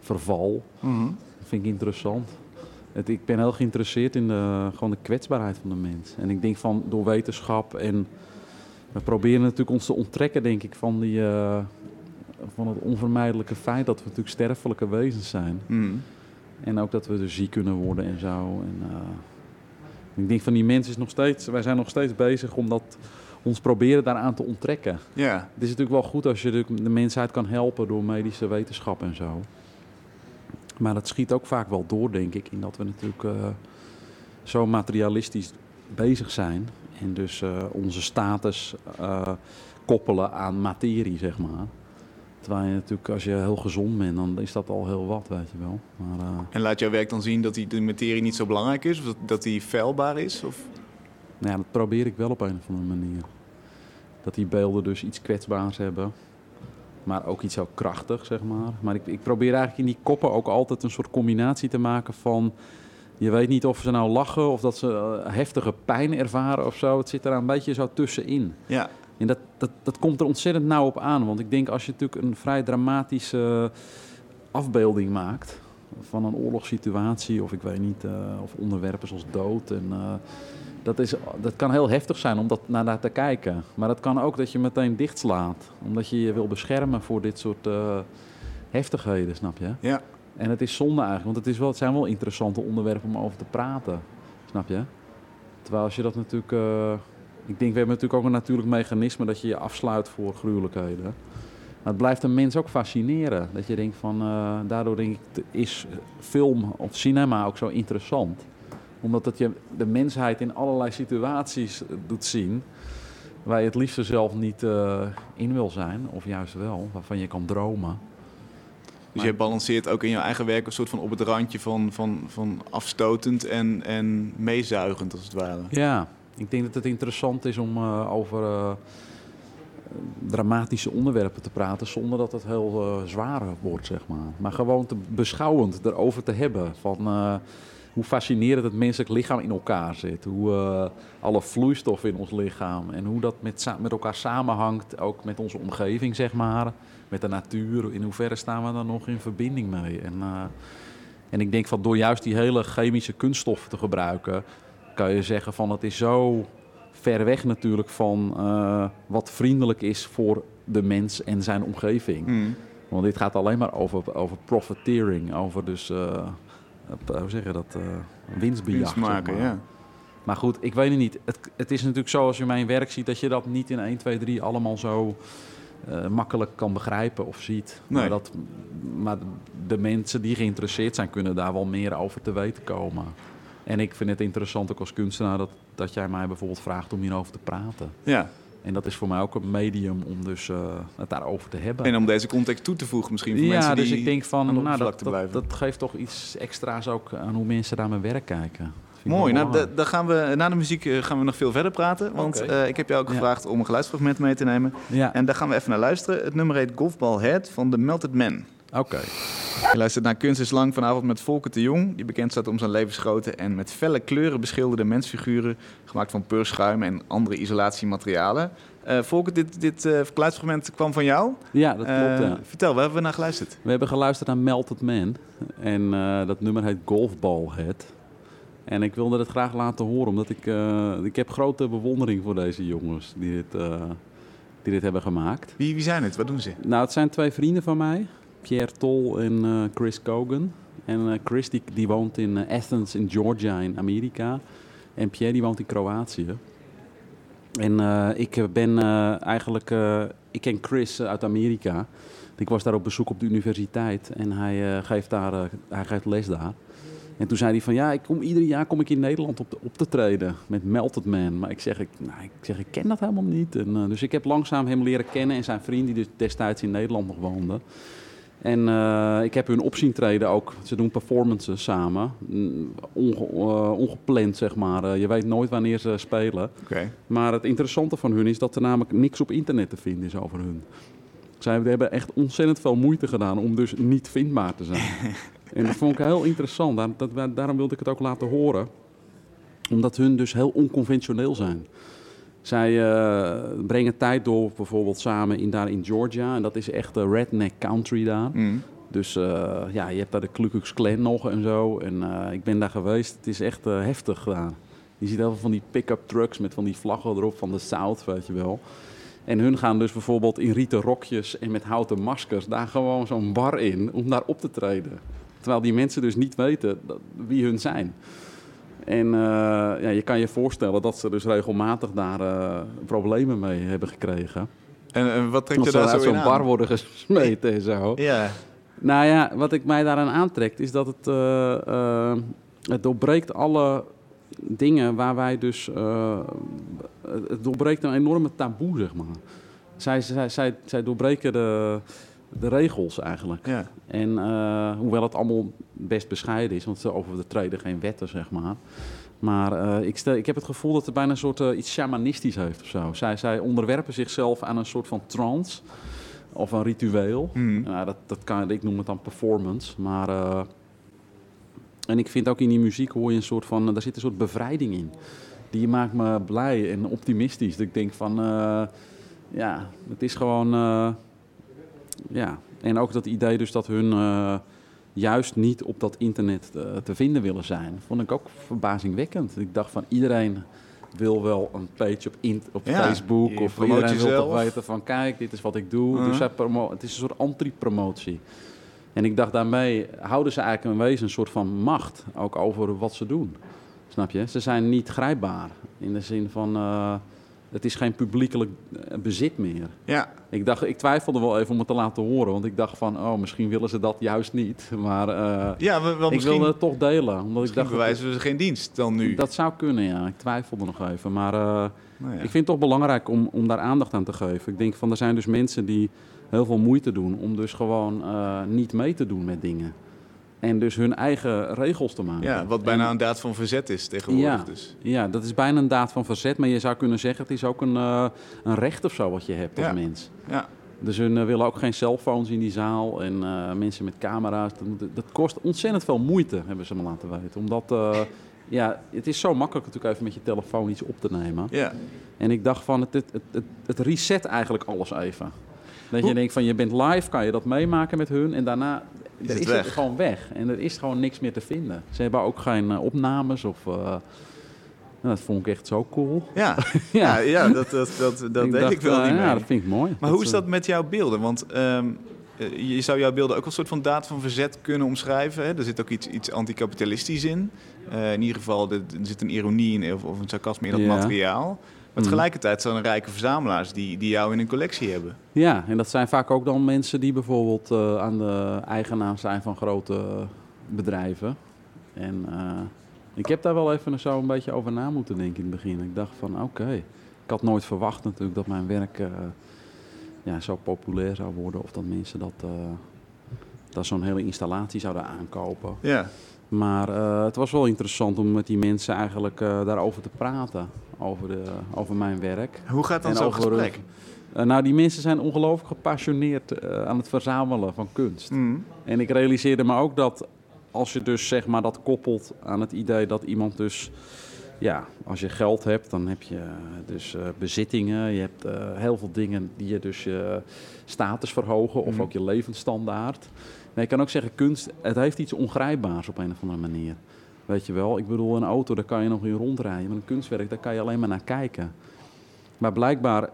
verval. Dat vind ik interessant. Het, ik ben heel geïnteresseerd in de, gewoon de kwetsbaarheid van de mens. En ik denk van door wetenschap en we proberen natuurlijk ons te onttrekken, denk ik, van, die, van het onvermijdelijke feit dat we natuurlijk sterfelijke wezens zijn. Mhm. En ook dat we dus ziek kunnen worden en zo. En, eh, ik denk van die mensen is nog steeds, wij zijn nog steeds bezig om dat ons proberen daaraan te onttrekken. Ja, Het is natuurlijk wel goed als je de, de mensheid kan helpen door medische wetenschap en zo. Maar dat schiet ook vaak wel door, denk ik, in dat we natuurlijk eh, zo materialistisch bezig zijn. En dus eh, onze status koppelen aan materie, zeg maar. Terwijl je natuurlijk, als je heel gezond bent, dan is dat al heel wat, weet je wel. Maar, eh, en laat jouw werk dan zien dat die, de materie niet zo belangrijk is? Of dat, dat die feilbaar is? Of? Nou ja, dat probeer ik wel op een of andere manier. Dat die beelden dus iets kwetsbaars hebben. Maar ook iets heel krachtig, zeg maar. Maar ik, ik probeer eigenlijk in die koppen ook altijd een soort combinatie te maken van... Je weet niet of ze nou lachen of dat ze eh, heftige pijn ervaren of zo. Het zit er een beetje zo tussenin. Ja, En dat, dat, dat komt er ontzettend nauw op aan. Want ik denk als je natuurlijk een vrij dramatische afbeelding maakt van een oorlogssituatie, of ik weet niet, eh, of onderwerpen zoals dood. En, eh, dat, is, dat kan heel heftig zijn om dat, naar daar te kijken. Maar dat kan ook dat je meteen dichtslaat. Omdat je je wil beschermen voor dit soort eh, heftigheden, snap je? ja. En het is zonde eigenlijk, want het, is wel, het zijn wel interessante onderwerpen om over te praten. Snap je? Terwijl als je dat natuurlijk... ik denk, we hebben natuurlijk ook een natuurlijk mechanisme dat je je afsluit voor gruwelijkheden. Maar het blijft een mens ook fascineren. Dat je denkt van, eh, daardoor denk ik, is film of cinema ook zo interessant. Omdat het je de mensheid in allerlei situaties eh, doet zien... waar je het liefst zelf niet eh, in wil zijn, of juist wel, waarvan je kan dromen. Dus jij balanceert ook in jouw eigen werk een soort van op het randje van, van, van afstotend en, en meezuigend, als het ware. Ja, ik denk dat het interessant is om eh, over eh, dramatische onderwerpen te praten zonder dat het heel eh, zwaar wordt, zeg maar. Maar gewoon te beschouwend erover te hebben van hoe fascinerend het menselijk lichaam in elkaar zit. Hoe alle vloeistof in ons lichaam en hoe dat met, met elkaar samenhangt, ook met onze omgeving, zeg maar. Met de natuur, in hoeverre staan we daar nog in verbinding mee? En, en ik denk van door juist die hele chemische kunststoffen te gebruiken, kan je zeggen van het is zo ver weg natuurlijk van eh, wat vriendelijk is voor de mens en zijn omgeving. Mhm. Want dit gaat alleen maar over, over profiteering, over dus, eh, eh, hoe zeg je dat, eh winstbejag. Winst maken, zeg maar. ja. Maar goed, ik weet het niet. Het, het is natuurlijk zo als je mijn werk ziet dat je dat niet in 1, 2, 3 allemaal zo makkelijk kan begrijpen of ziet. Nee. Maar, dat, maar de mensen die geïnteresseerd zijn kunnen daar wel meer over te weten komen. En ik vind het interessant ook als kunstenaar dat, dat jij mij bijvoorbeeld vraagt om hierover te praten. Ja. En dat is voor mij ook een medium om dus eh, het daarover te hebben. En om deze context toe te voegen misschien voor ja, mensen die dus ik denk van, de nou, dat, dat, blijven. dat geeft toch iets extra's ook aan hoe mensen naar mijn werk kijken. Mooi, nou, da- dan gaan we, na de muziek eh, gaan we nog veel verder praten. Want eh, ik heb jou ook Ja. gevraagd om een geluidsfragment mee te nemen. ja, En daar gaan we even naar luisteren. Het nummer heet Golfball Head van The Melted Man. Oké. Je luistert naar Kunst is Lang vanavond met Volker de Jong. Die bekend staat om zijn levensgrote en met felle kleuren beschilderde mensfiguren. Gemaakt van peurschuim en andere isolatiematerialen. Eh Volker, dit, dit geluidsfragment kwam van jou. Ja, dat klopt, Eh, ja. Vertel, waar hebben we naar geluisterd? We hebben geluisterd naar Melted Man. En dat nummer heet Golfball Head. En ik wilde het graag laten horen, omdat ik, ik heb grote bewondering voor deze jongens die dit, die dit hebben gemaakt. Wie, wie zijn het? Wat doen ze? Nou, het zijn twee vrienden van mij. Pierre Tol en eh, Chris Cogan. En eh, Chris die, woont in eh, Athens in Georgia in Amerika. En Pierre die woont in Kroatië. En ik ben eigenlijk... ik ken Chris uit Amerika. Ik was daar op bezoek op de universiteit. En hij, geeft, daar, hij geeft les daar. En toen zei hij van ja, ik kom, ieder jaar kom ik in Nederland op, te- op te treden met Melted Man. Maar ik zeg, ik, nou, ik, zeg, ik ken dat helemaal niet. En, dus ik heb langzaam hem leren kennen en zijn vriend die dus destijds in Nederland nog woonde. En eh, ik heb hun op zien treden ook. Ze doen performances samen. Mm, onge- eh, ongepland, zeg maar. Eh, je weet nooit wanneer ze spelen. Maar het interessante van hun is dat er namelijk niks op internet te vinden is over hun. Zij hebben echt ontzettend veel moeite gedaan om dus niet vindbaar te zijn. <laughs> en dat vond ik heel interessant. Daar- dat, daarom wilde ik het ook laten horen. Omdat hun dus heel onconventioneel zijn. Zij eh, brengen tijd door bijvoorbeeld samen in, daar in Georgia. En dat is echt de redneck country daar. Mm. Dus eh, ja, je hebt daar de Ku Klux Klan nog en zo. En eh, ik ben daar geweest. Het is echt eh, heftig daar. Je ziet heel veel van die pick-up trucks met van die vlaggen erop van de South, weet je wel. En hun gaan dus bijvoorbeeld in rieten rokjes en met houten maskers daar gewoon zo'n bar in om daar op te treden. Terwijl die mensen dus niet weten dat- wie hun zijn. En eh, ja, je kan je voorstellen dat ze dus regelmatig daar eh, problemen mee hebben gekregen. En, en wat trekt je daar uit zo in zo'n bar worden gesmeten en zo. <laughs> Ja. Nou ja, wat ik mij daaraan aantrekt is dat het, eh, het doorbreekt alle dingen waar wij dus... eh, het doorbreekt een enorme taboe, zeg maar. Zij, zij, zij, zij doorbreken de, de regels eigenlijk. ja. En eh, hoewel het allemaal best bescheiden is, want ze over de treden geen wetten, zeg maar. Maar eh, ik, stel, ik heb het gevoel dat het bijna een soort eh, iets shamanistisch heeft of zo. Zij, zij onderwerpen zichzelf aan een soort van trance of een ritueel. Mm. Nou, dat, dat kan, ik noem het dan performance. Maar, en ik vind ook in die muziek hoor je een soort van, daar zit een soort bevrijding in. Die maakt me blij en optimistisch. Dat ik denk van, ja, het is gewoon, ja. En ook dat idee dus dat hun eh, juist niet op dat internet eh, te vinden willen zijn, vond ik ook verbazingwekkend. Ik dacht van iedereen wil wel een page op, in, op Ja, Facebook of iedereen wil toch weten van kijk, dit is wat ik doe. Dus promo het is een soort anti-promotie. En ik dacht daarmee houden ze eigenlijk een wezen een soort van macht ook over wat ze doen. Snap je? Ze zijn niet grijpbaar in de zin van eh, het is geen publiekelijk eh, bezit meer. Ja. Ik, dacht, ik twijfelde wel even om het te laten horen, want ik dacht van oh misschien willen ze dat juist niet. <laughs> Maar eh, Ja, we- wel ik wilde het toch delen, omdat ik dacht bewijzen we geen dienst dan nu. dat zou kunnen, ja. Ik twijfelde nog even, maar eh, Nou ja. ik vind het toch belangrijk om, om daar aandacht aan te geven. Ik denk van er zijn dus mensen die heel veel moeite doen om dus gewoon niet mee te doen met dingen. En dus hun eigen regels te maken. ja, wat bijna En- een daad van verzet is tegenwoordig. ja, Dus. ja, dat is bijna een daad van verzet. Maar je zou kunnen zeggen, het is ook een, eh, een recht of zo wat je hebt als Ja. mens. Ja. Dus hun eh, willen ook geen cellphones in die zaal en eh, mensen met camera's. Dat, kost ontzettend veel moeite, hebben ze me laten weten. Omdat, ja, het is zo makkelijk natuurlijk even met je telefoon iets op te nemen. Ja. En ik dacht van, het, het, het, het, het reset eigenlijk alles even. Dat Hoe- je denkt van, je bent live, kan je dat meemaken met hun. En daarna Is er het is weg. het gewoon weg. En er is gewoon niks meer te vinden. Ze hebben ook geen eh, opnames of... eh, nou, dat vond ik echt zo cool. Ja. <laughs> ja, ja, dat, dat, dat, dat deed dacht, ik wel eh, niet Ja, mee. dat vind ik mooi. Maar hoe is dat met jouw beelden? Want ehm, eh, je zou jouw beelden ook een soort van daad van verzet kunnen omschrijven. Hè? Er zit ook iets, iets anticapitalistisch in. In ieder geval, er, er zit een ironie in of, of een sarcasme in dat Ja. materiaal. Maar Mhm. tegelijkertijd zijn er rijke verzamelaars die, die jou in een collectie hebben. Ja, en dat zijn vaak ook dan mensen die bijvoorbeeld eh, aan de eigenaar zijn van grote bedrijven. En eh, Ik heb daar wel even zo een beetje over na moeten denken in het begin. Ik dacht van oké, ik had nooit verwacht natuurlijk dat mijn werk eh, ja, zo populair zou worden. Of dat mensen dat, dat zo'n hele installatie zouden aankopen. Ja. Maar eh, het was wel interessant om met die mensen eigenlijk eh, daarover te praten. Over, de, over mijn werk. Hoe gaat dan En zo'n over gesprek? Eh, nou, die mensen zijn ongelooflijk gepassioneerd eh, aan het verzamelen van kunst. Mm. En ik realiseerde me ook dat als je dus zeg maar dat koppelt aan het idee dat iemand dus... Ja, als je geld hebt, dan heb je eh, dus eh, bezittingen. Je hebt eh, heel veel dingen die je dus je status verhogen of Mhm. ook je levensstandaard. Maar je kan ook zeggen, kunst, het heeft iets ongrijpbaars op een of andere manier. Weet je wel, ik bedoel, een auto, daar kan je nog in rondrijden. Maar een kunstwerk, daar kan je alleen maar naar kijken. Maar blijkbaar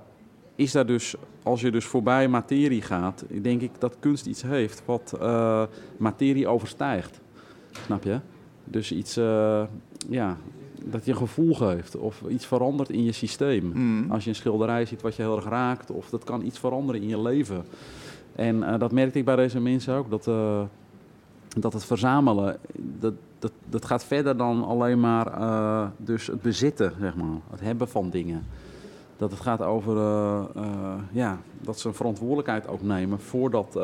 is daar dus, als je dus voorbij materie gaat, denk ik dat kunst iets heeft wat eh, materie overstijgt. Snap je? Dus iets, eh, ja, dat je een gevoel geeft of iets verandert in je systeem. Mm. Als je een schilderij ziet wat je heel erg raakt, of dat kan iets veranderen in je leven. En eh, dat merkte ik bij deze mensen ook, dat, eh, dat het verzamelen, dat, dat, dat gaat verder dan alleen maar eh, dus het bezitten, zeg maar. Het hebben van dingen. Dat het gaat over ja, dat ze een verantwoordelijkheid ook nemen voor, dat,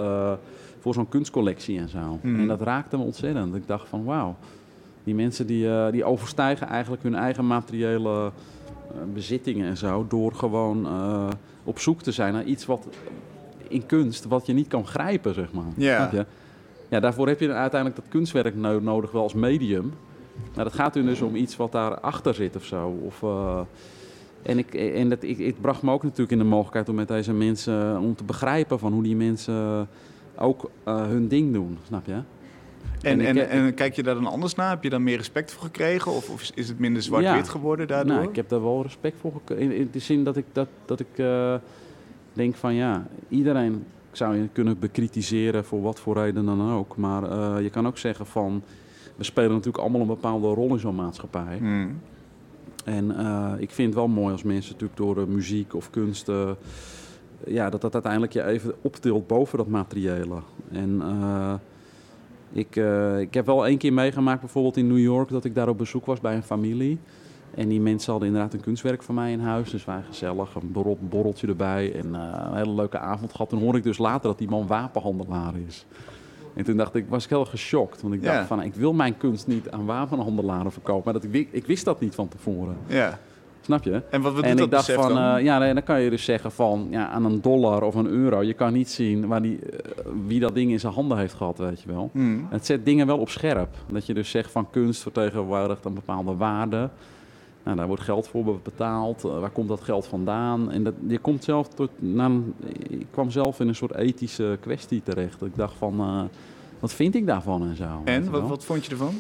voor zo'n kunstcollectie en zo. Mhm. En dat raakte me ontzettend. Ik dacht van wauw, die mensen die, die overstijgen eigenlijk hun eigen materiële bezittingen en zo... door gewoon op zoek te zijn naar iets wat in kunst wat je niet kan grijpen, zeg maar. Ja. Ja, daarvoor heb je dan uiteindelijk dat kunstwerk no- nodig wel als medium. Maar dat gaat er dus om iets wat daarachter zit of zo. Of, eh, en ik, en dat, ik, het bracht me ook natuurlijk in de mogelijkheid om met deze mensen... om te begrijpen van hoe die mensen ook eh, hun ding doen, snap je? En, En ik en, kijk je daar dan anders naar? Heb je daar meer respect voor gekregen? Of, of is het minder zwart-wit Ja. geworden daardoor? Nou, ik heb daar wel respect voor gekregen. In, in de zin dat ik, dat, dat ik eh, denk van ja, iedereen zou je kunnen bekritiseren voor wat voor reden dan ook. Maar eh, je kan ook zeggen van, we spelen natuurlijk allemaal een bepaalde rol in zo'n maatschappij. Mm. En eh, ik vind het wel mooi als mensen natuurlijk door eh, muziek of kunst... ja, dat dat uiteindelijk je even optilt boven dat materiële. En ik, ik heb wel één keer meegemaakt, bijvoorbeeld in New York, dat ik daar op bezoek was bij een familie. En die mensen hadden inderdaad een kunstwerk van mij in huis. Dus wij gezellig, een borrel- borreltje erbij en eh, een hele leuke avond gehad. Toen hoorde ik dus later dat die man wapenhandelaar is. En toen dacht ik, was ik heel geschokt. Want ik Ja. dacht van, ik wil mijn kunst niet aan wapenhandelaren verkopen. Maar dat, ik, ik wist dat niet van tevoren. Ja. Snap je? En wat, en dat ik dacht van, dan? eh, ja, dan kan je dus zeggen van, ja, aan een dollar of een euro, je kan niet zien waar die, eh, wie dat ding in zijn handen heeft gehad, weet je wel. Mm. Het zet dingen wel op scherp. Dat je dus zegt van kunst vertegenwoordigt een bepaalde waarde. Nou, daar wordt geld voor betaald. Eh, waar komt dat geld vandaan? En dat, je komt zelf tot, nou, ik kwam zelf in een soort ethische kwestie terecht. Ik dacht van, eh, wat vind ik daarvan en zo? En, wat, wat vond je ervan?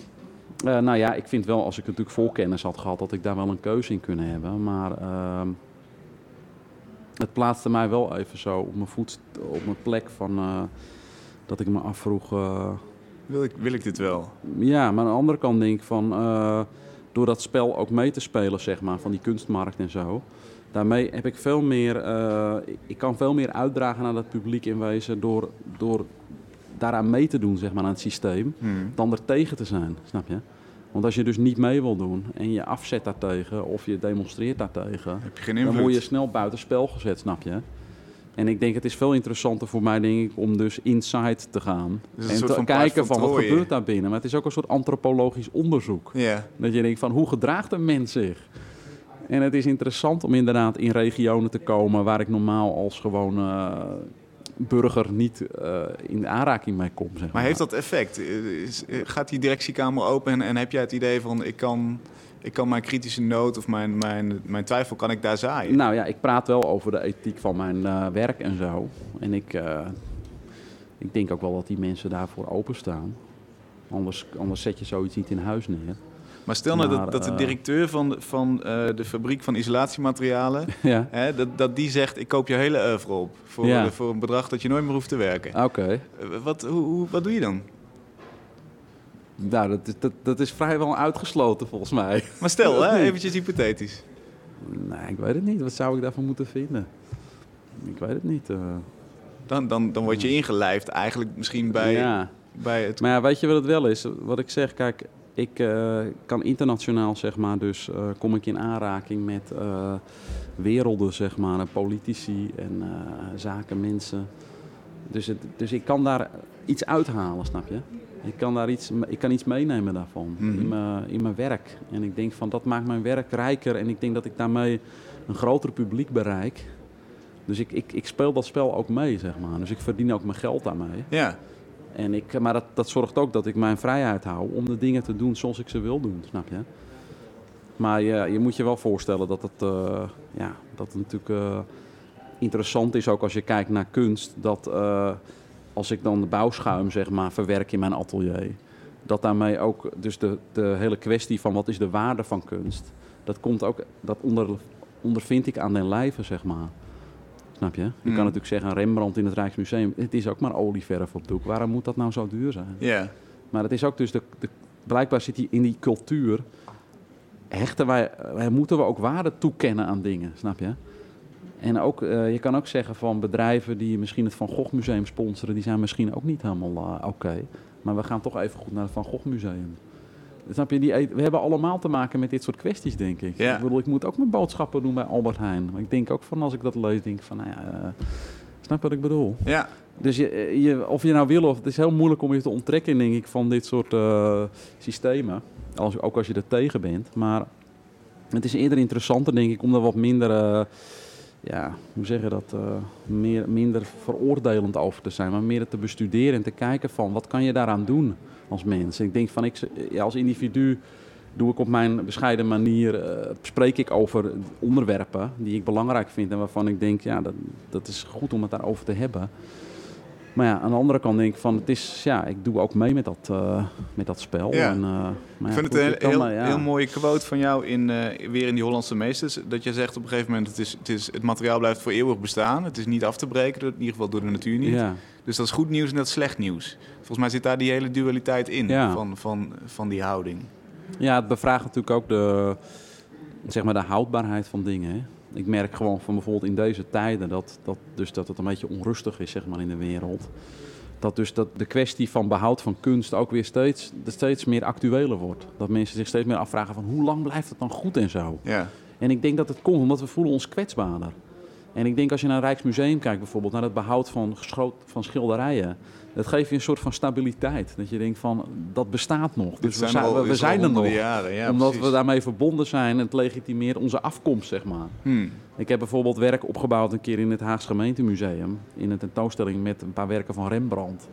Eh, nou ja, ik vind wel, als ik natuurlijk voorkennis had gehad, dat ik daar wel een keuze in kunnen hebben. Maar ehm, het plaatste mij wel even zo op mijn voet, op mijn plek van dat ik me afvroeg. Wil ik, wil ik dit wel? ja, maar aan de andere kant denk ik van, door dat spel ook mee te spelen, zeg maar, van die kunstmarkt en zo. Daarmee heb ik veel meer, eh, ik kan veel meer uitdragen naar dat publiek in wezen door, door daaraan mee te doen, zeg maar, aan het systeem Mm. dan er tegen te zijn, snap je? Want als je dus niet mee wil doen en je afzet daartegen of je demonstreert daartegen, Heb je geen dan word je snel buitenspel gezet, snap je? En ik denk het is veel interessanter voor mij, denk ik, om dus inside te gaan. Dus en te van kijken van van wat gebeurt daar binnen. Maar het is ook een soort antropologisch onderzoek. Dat je denkt van hoe gedraagt een mens zich? En het is interessant om inderdaad in regionen te komen waar ik normaal als gewoon eh, burger niet eh, in aanraking mee kom. Zeg maar. Maar heeft dat effect? Is- gaat die directiekamer open en, en heb jij het idee van ik kan, ik kan mijn kritische noot of mijn, mijn, mijn twijfel kan ik daar zaaien? Nou ja, ik praat wel over de ethiek van mijn eh, werk en zo. En ik, eh, ik denk ook wel dat die mensen daarvoor openstaan. Anders, anders zet je zoiets niet in huis neer. Maar stel nou dat, dat de eh, directeur van, de- van de fabriek van isolatiematerialen, <laughs> ja, hè, dat, dat die zegt ik koop je hele oeuvre op voor, Ja. voor een bedrag dat je nooit meer hoeft te werken. oké. Wat, hoe, hoe- wat doe je dan? Nou, dat, is- dat, dat is vrijwel uitgesloten volgens mij. Maar stel, hè, <laughs> eventjes hypothetisch. Nee, ik weet het niet. Wat zou ik daarvan moeten vinden? Ik weet het niet. eh. Dan, dan, dan word je ingelijfd eigenlijk misschien bij, ja. bij het... Maar ja, weet je wat het wel is? Wat ik zeg, kijk, ik eh, kan internationaal, zeg maar, dus eh, kom ik in aanraking met werelden, zeg maar, politici en zakenmensen. Dus, het, dus ik kan daar iets uithalen, snap je? Ik kan daar iets, ik kan iets meenemen daarvan Mhm. in, mijn, in mijn werk. En ik denk van dat maakt mijn werk rijker en ik denk dat ik daarmee een groter publiek bereik. Dus ik, ik, ik speel dat spel ook mee, zeg maar. Dus ik verdien ook mijn geld daarmee. Ja, En ik, maar dat, dat zorgt ook dat ik mijn vrijheid hou om de dingen te doen zoals ik ze wil doen, snap je? Maar je, je moet je wel voorstellen dat het, eh, ja, dat het natuurlijk eh, interessant is, ook als je kijkt naar kunst, dat eh, als ik dan de bouwschuim zeg maar verwerk in mijn atelier, dat daarmee ook dus de, de hele kwestie van wat is de waarde van kunst, dat komt ook, dat onder, ondervind ik aan den lijve, zeg maar. Snap je? Je Hmm. kan natuurlijk zeggen, Rembrandt in het Rijksmuseum, het is ook maar olieverf op doek. Waarom moet dat nou zo duur zijn? ja. Maar het is ook dus, de, de, blijkbaar zit die in die cultuur, hechten wij, wij, moeten we ook waarde toekennen aan dingen, snap je? En ook, eh, je kan ook zeggen van bedrijven die misschien het Van Gogh Museum sponsoren, die zijn misschien ook niet helemaal eh, oké. Maar we gaan toch even goed naar het Van Gogh Museum. Snap je? Die, we hebben allemaal te maken met dit soort kwesties, denk ik. Ja. Ik bedoel, ik moet ook mijn boodschappen doen bij Albert Heijn. Maar ik denk ook van, als ik dat lees, denk ik van, nou ja, eh, snap je wat ik bedoel? Ja, Dus je, je, of je nou wil of het is heel moeilijk om je te onttrekken, denk ik, van dit soort systemen. Als, ook als je er tegen bent. Maar het is eerder interessanter, denk ik, om er wat minder, ja, hoe zeg je dat, eh, meer, minder veroordelend over te zijn. Maar meer te bestuderen en te kijken van wat kan je daaraan doen als mens. Ik denk van, ik, als individu doe ik op mijn bescheiden manier, eh, spreek ik over onderwerpen die ik belangrijk vind en waarvan ik denk, ja, dat, dat is goed om het daarover te hebben. Maar ja, aan de andere kant denk ik van, het is, ja, ik doe ook mee met dat, eh, met dat spel. Ja. En, eh, maar ja, ik vind goed, het een heel, ja. heel mooie quote van jou in, eh, weer in die Hollandse Meesters. Dat je zegt op een gegeven moment, het, is, het, is, het materiaal blijft voor eeuwig bestaan. Het is niet af te breken, in ieder geval door de natuur niet. Dus dat is goed nieuws en dat is slecht nieuws. Volgens mij zit daar die hele dualiteit in van, van, van die houding. ja, het bevraagt natuurlijk ook de, zeg maar de houdbaarheid van dingen. Hè. Ik merk gewoon van bijvoorbeeld in deze tijden dat, dat, dus dat het een beetje onrustig is zeg maar, in de wereld. Dat dus dat de kwestie van behoud van kunst ook weer steeds, steeds meer actueler wordt. Dat mensen zich steeds meer afvragen van hoe lang blijft het dan goed en zo. Ja, En ik denk dat het komt omdat we voelen ons kwetsbaarder. En ik denk als je naar het Rijksmuseum kijkt bijvoorbeeld, naar het behoud van, van schilderijen. Dat geeft je een soort van stabiliteit. Dat je denkt van, dat bestaat nog. Dus we zijn al- we, zijn er nog. honderden jaren. Ja, omdat precies. we daarmee verbonden zijn en het legitimeert onze afkomst, zeg maar. Hmm. Ik heb bijvoorbeeld werk opgebouwd een keer in het Haags Gemeentemuseum. In een tentoonstelling met een paar werken van Rembrandt.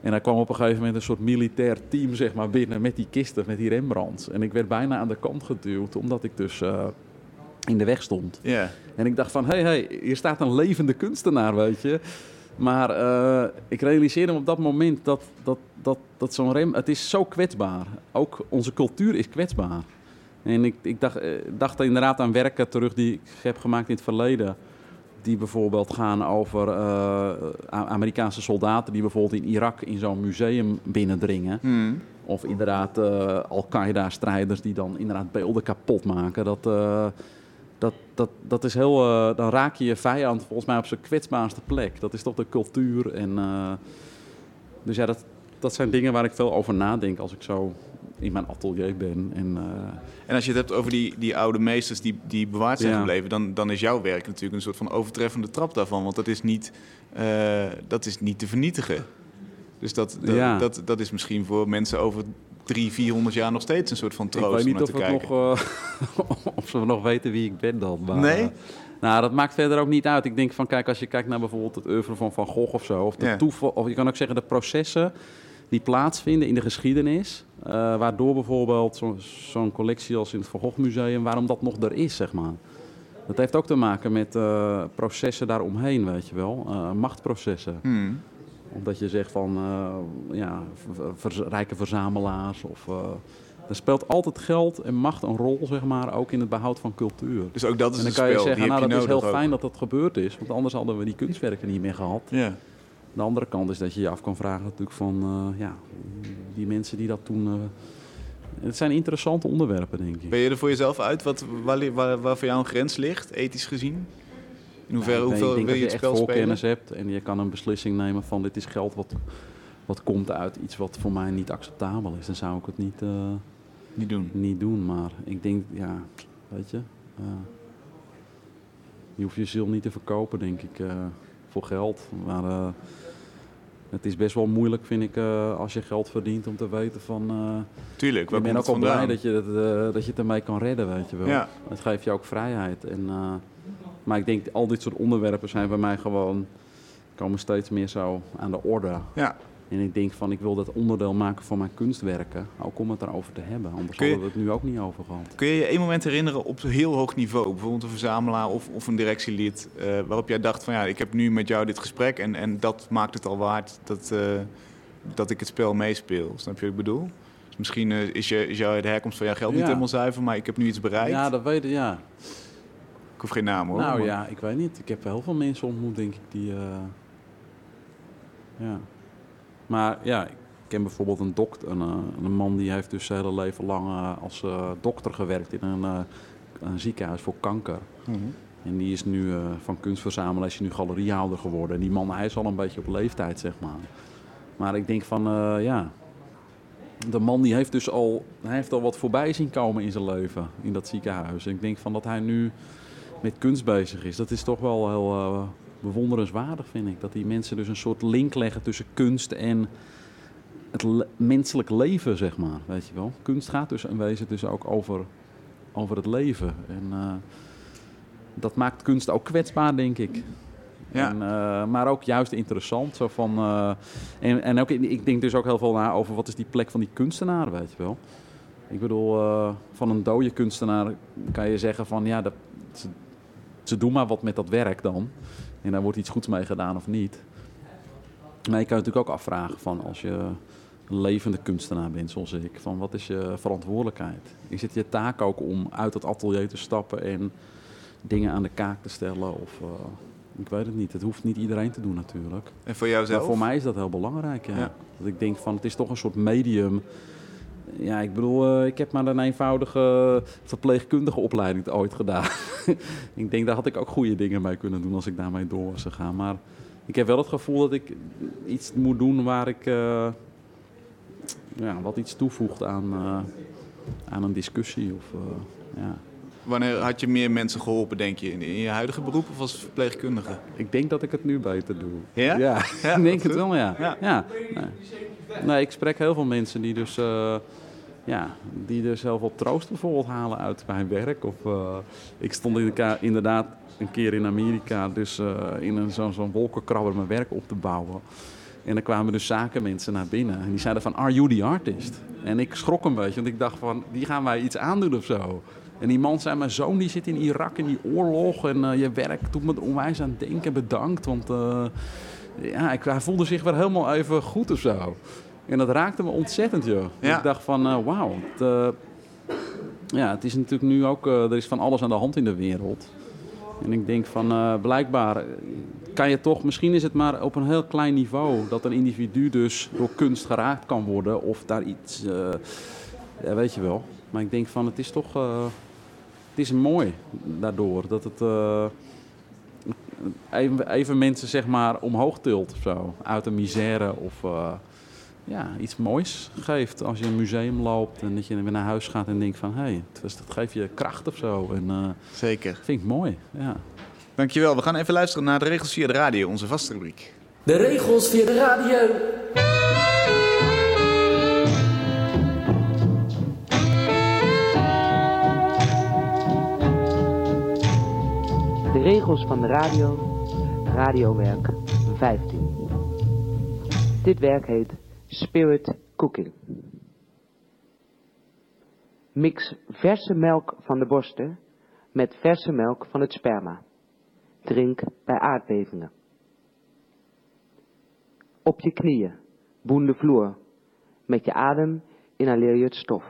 En daar kwam op een gegeven moment een soort militair team zeg maar, binnen met die kisten, met die Rembrandts. En ik werd bijna aan de kant geduwd, omdat ik dus eh, in de weg stond. Ja, En ik dacht van, hé, hey, hey, hier staat een levende kunstenaar, weet je. Maar eh, ik realiseerde me op dat moment dat, dat, dat, dat zo'n rem... Het is zo kwetsbaar. Ook onze cultuur is kwetsbaar. En ik, ik dacht, eh, dacht inderdaad aan werken terug die ik heb gemaakt in het verleden. Die bijvoorbeeld gaan over eh, Amerikaanse soldaten die bijvoorbeeld in Irak in zo'n museum binnendringen. Hmm. Of inderdaad Al-Qaeda-strijders die dan inderdaad beelden kapot maken. Dat, dat, dat, is heel, eh, dan raak je je vijand volgens mij op zijn kwetsbaarste plek. Dat is toch de cultuur. En, eh, dus ja, dat, dat zijn dingen waar ik veel over nadenk als ik zo in mijn atelier ben. En, eh, En als je het hebt over die, die oude meesters die, die bewaard zijn Ja. gebleven, dan, dan is jouw werk natuurlijk een soort van overtreffende trap daarvan. Want dat is niet, dat is niet te vernietigen. Dus dat, dat, Ja. dat, dat is misschien voor mensen over drie, vierhonderd jaar nog steeds een soort van ik troost weet om niet of, nog, eh, <laughs> of ze nog weten wie ik ben dan. Maar, Nee? eh, nou, dat maakt verder ook niet uit. Ik denk van, kijk, als je kijkt naar bijvoorbeeld het oeuvre van Van Gogh of zo, of, de Ja. toeval, of je kan ook zeggen de processen die plaatsvinden in de geschiedenis, eh, waardoor bijvoorbeeld zo- zo'n collectie als in het Van Gogh Museum, waarom dat nog er is, zeg maar. Dat heeft ook te maken met processen daaromheen, weet je wel. Machtprocessen. Hmm. Omdat je zegt van eh, ja, ver- rijke verzamelaars. Of, eh, er speelt altijd geld en macht een rol, zeg maar, ook in het behoud van cultuur. Dus ook dat is En dan kan je zeggen, die nou dat is heel ook. fijn dat dat gebeurd is. Want anders hadden we die kunstwerken niet meer gehad. Ja. De andere kant is dat je je af kan vragen natuurlijk van, eh, ja, die mensen die dat toen... eh, het zijn interessante onderwerpen, denk ik. Ben je er voor jezelf uit wat, waar, waar voor jou een grens ligt, ethisch gezien? In hoeverre, hoeveel wil je dat het spel spelen? voorkennis hebt en je kan een beslissing nemen van dit is geld wat, wat komt uit iets wat voor mij niet acceptabel is. Dan zou ik het niet, eh, Niet doen. niet doen. Maar ik denk, ja, weet je, eh, je hoeft je ziel niet te verkopen, denk ik, eh, voor geld. Maar het is best wel moeilijk, vind ik, als je geld verdient om te weten van... Tuurlijk, ik ben ook vandaan? blij dat je, eh, dat je het ermee kan redden, weet je wel. Ja. Het geeft je ook vrijheid. En, maar ik denk, al dit soort onderwerpen zijn bij mij gewoon... komen steeds meer zo aan de orde. Ja. En ik denk van, ik wil dat onderdeel maken van mijn kunstwerken. Ook om het erover te hebben. Anders je- hadden we het nu ook niet over gehad. Kun je je één moment herinneren op heel hoog niveau, bijvoorbeeld een verzamelaar of, of een directielid, eh, waarop jij dacht van ja, ik heb nu met jou dit gesprek en, en dat maakt het al waard dat, eh, dat ik het spel meespeel. Snap je wat ik bedoel? Dus misschien eh, is, je, is jouw, de herkomst van jouw geld niet Ja. helemaal zuiver, maar ik heb nu iets bereikt. Ja, dat weet ik, ja. Ik hoef geen naam hoor. Nou maar- ja, ik weet niet. Ik heb heel veel mensen ontmoet, denk ik, die... eh, ja. Maar ja, ik ken bijvoorbeeld een dokter, een, eh, een man die heeft dus zijn hele leven lang eh, als dokter gewerkt in een, een ziekenhuis voor kanker. Mhm. En die is nu van kunstverzamelaar is nu galeriehouder geworden. En die man, hij is al een beetje op leeftijd, zeg maar. Maar ik denk van, ja... De man die heeft dus al, hij heeft al wat voorbij zien komen in zijn leven, in dat ziekenhuis. En ik denk van dat hij nu met kunst bezig is. Dat is toch wel heel eh, bewonderenswaardig, vind ik. Dat die mensen dus een soort link leggen tussen kunst en het le- menselijk leven, zeg maar. Weet je wel. Kunst gaat dus in wezen dus ook over, over het leven. En eh, dat maakt kunst ook kwetsbaar, denk ik. Ja. En, eh, maar ook juist interessant. Zo van, en, en ook, ik denk dus ook heel veel na over wat is die plek van die kunstenaar, weet je wel. Ik bedoel, van een dode kunstenaar kan je zeggen van ja, dat, ze, doen maar wat met dat werk dan. En daar wordt iets goeds mee gedaan of niet. Maar je kan je natuurlijk ook afvragen van als je een levende kunstenaar bent zoals ik, van wat is je verantwoordelijkheid? Is het je taak ook om uit het atelier te stappen en dingen aan de kaak te stellen? Of, eh, ik weet het niet. Het hoeft niet iedereen te doen natuurlijk. En voor jouzelf? Maar voor mij is dat heel belangrijk, ja. Ja. Dat ik denk van, het is toch een soort medium. Ja, ik bedoel, eh, ik heb maar een eenvoudige verpleegkundige opleiding ooit gedaan. <laughs> ik denk, daar had ik ook goede dingen mee kunnen doen als ik daarmee door was gegaan. Maar ik heb wel het gevoel dat ik iets moet doen waar ik eh, ja, wat iets toevoegt aan, eh, aan een discussie. Of, eh, ja. Wanneer had je meer mensen geholpen, denk je? In, in je huidige beroep of als verpleegkundige? Ik denk dat ik het nu beter doe. Ja? Ja, Ja, <laughs> ik denk het wel, ja. Ja. ja. Nee. Nee, ik spreek heel veel mensen die dus, eh, ja, die dus heel veel troost bijvoorbeeld halen uit mijn werk. Of, eh, ik stond inderdaad een keer in Amerika dus eh, in zo'n wolkenkrabber mijn werk op te bouwen. En dan kwamen dus zakenmensen naar binnen en die zeiden van, are you the artist? En ik schrok een beetje, want ik dacht van, die gaan wij iets aandoen of zo. En die man zei, mijn zoon die zit in Irak in die oorlog en je werk doet me er onwijs aan denken, bedankt. Want ja, ik, hij voelde zich weer helemaal even goed of zo. En dat raakte me ontzettend, joh. Ja. Ik dacht van, eh, wauw. Het, eh, ja, het is natuurlijk nu ook, eh, er is van alles aan de hand in de wereld. En ik denk van, blijkbaar kan je toch, misschien is het maar op een heel klein niveau... dat een individu dus door kunst geraakt kan worden of daar iets... ja, weet je wel. Maar ik denk van, het is toch... het is mooi daardoor dat het... even, even mensen zeg maar omhoog tilt of zo. Uit de misère of eh, ja, iets moois geeft. Als je in een museum loopt en dat je weer naar huis gaat en denkt van... hé, hey, het was- dat geeft je kracht of zo. En eh Zeker. vind ik mooi, ja. Dankjewel. We gaan even luisteren naar de regels via de radio, onze vaste rubriek. De regels via de radio. Regels van de radio, radiowerk 15. Dit werk heet Spirit Cooking. Mix verse melk van de borsten met verse melk van het sperma. Drink bij aardbevingen. Op je knieën, boen de vloer. Met je adem inhaleer je het stof.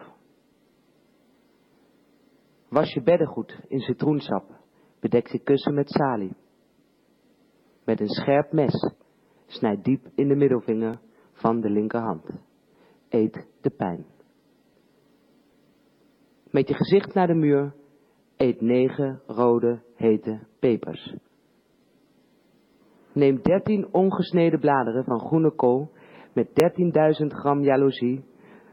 Was je beddengoed in citroensap. Bedek je kussen met salie. Met een scherp mes snijd diep in de middelvinger van de linkerhand. Eet de pijn. Met je gezicht naar de muur eet negen rode hete pepers. Neem 13 ongesneden bladeren van groene kool met 13.000 gram jaloezie,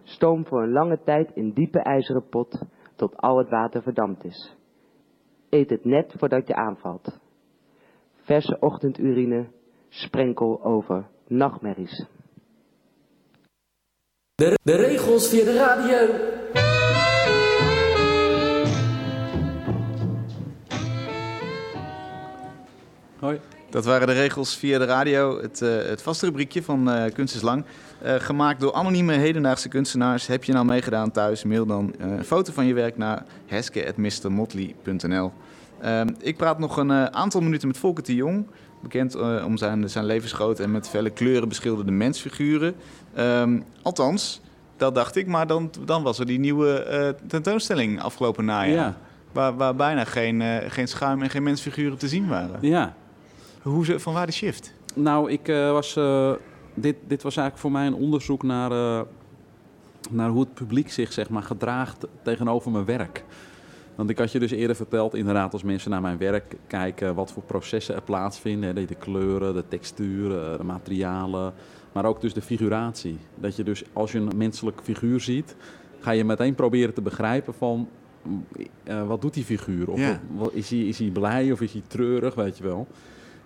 Stoom voor een lange tijd in diepe ijzeren pot tot al het water verdampt is. Eet het net voordat je aanvalt. Verse ochtendurine, sprenkel over nachtmerries. De, de regels via de radio. Hoi. Dat waren de regels via de radio, het, uh, het vaste rubriekje van uh, Kunst is Lang. Uh, gemaakt door anonieme hedendaagse kunstenaars. Heb je nou meegedaan thuis? Mail dan een foto van je werk naar heske.mrmotley.nl ehm, Ik praat nog een aantal minuten met Volker de Jong. Bekend om zijn, zijn levensgroot en met felle kleuren beschilderde mensfiguren. Um, althans, dat dacht ik. Maar dan, dan was er die nieuwe tentoonstelling afgelopen najaar. Ja. Waar, waar bijna geen, geen schuim en geen mensfiguren te zien waren. Ja, hoe, van waar de shift? Nou, ik was. Dit, dit was eigenlijk voor mij een onderzoek naar, uh, naar hoe het publiek zich zeg maar, gedraagt tegenover mijn werk. Want ik had je dus eerder verteld, inderdaad, als mensen naar mijn werk kijken, wat voor processen er plaatsvinden. Hè, de kleuren, de texturen, de materialen, maar ook dus de figuratie. Dat je dus als je een menselijk figuur ziet, ga je meteen proberen te begrijpen van wat doet die figuur? Of ja. is, hij, is hij blij of is hij treurig, weet je wel.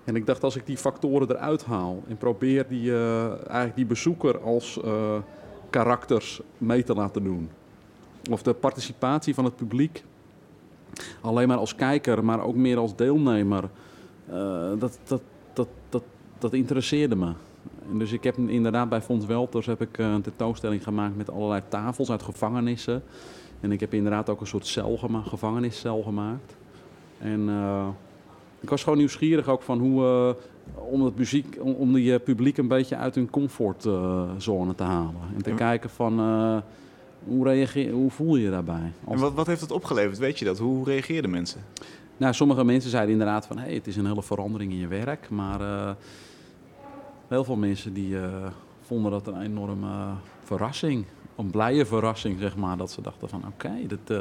En ik dacht, als ik die factoren eruit haal en probeer die, uh, eigenlijk die bezoeker als uh, karakters mee te laten doen. Of de participatie van het publiek, alleen maar als kijker, maar ook meer als deelnemer. Uh, dat, dat, dat, dat, dat interesseerde me. En dus ik heb inderdaad bij Fons Welters heb ik een tentoonstelling gemaakt met allerlei tafels uit gevangenissen. En ik heb inderdaad ook een soort cel gemaakt, gevangeniscel gemaakt. En ik was gewoon nieuwsgierig ook van hoe, uh, om, het muziek, om, om die uh, publiek een beetje uit hun comfortzone te halen. En te kijken van uh, hoe, reageer, hoe voel je je daarbij? En wat, wat heeft het opgeleverd? Weet je dat? Hoe reageerden mensen? Nou, sommige mensen zeiden inderdaad van hey, het is een hele verandering in je werk. Maar heel veel mensen die vonden dat een enorme verrassing. Een blije verrassing, zeg maar. Dat ze dachten van oké, okay, dit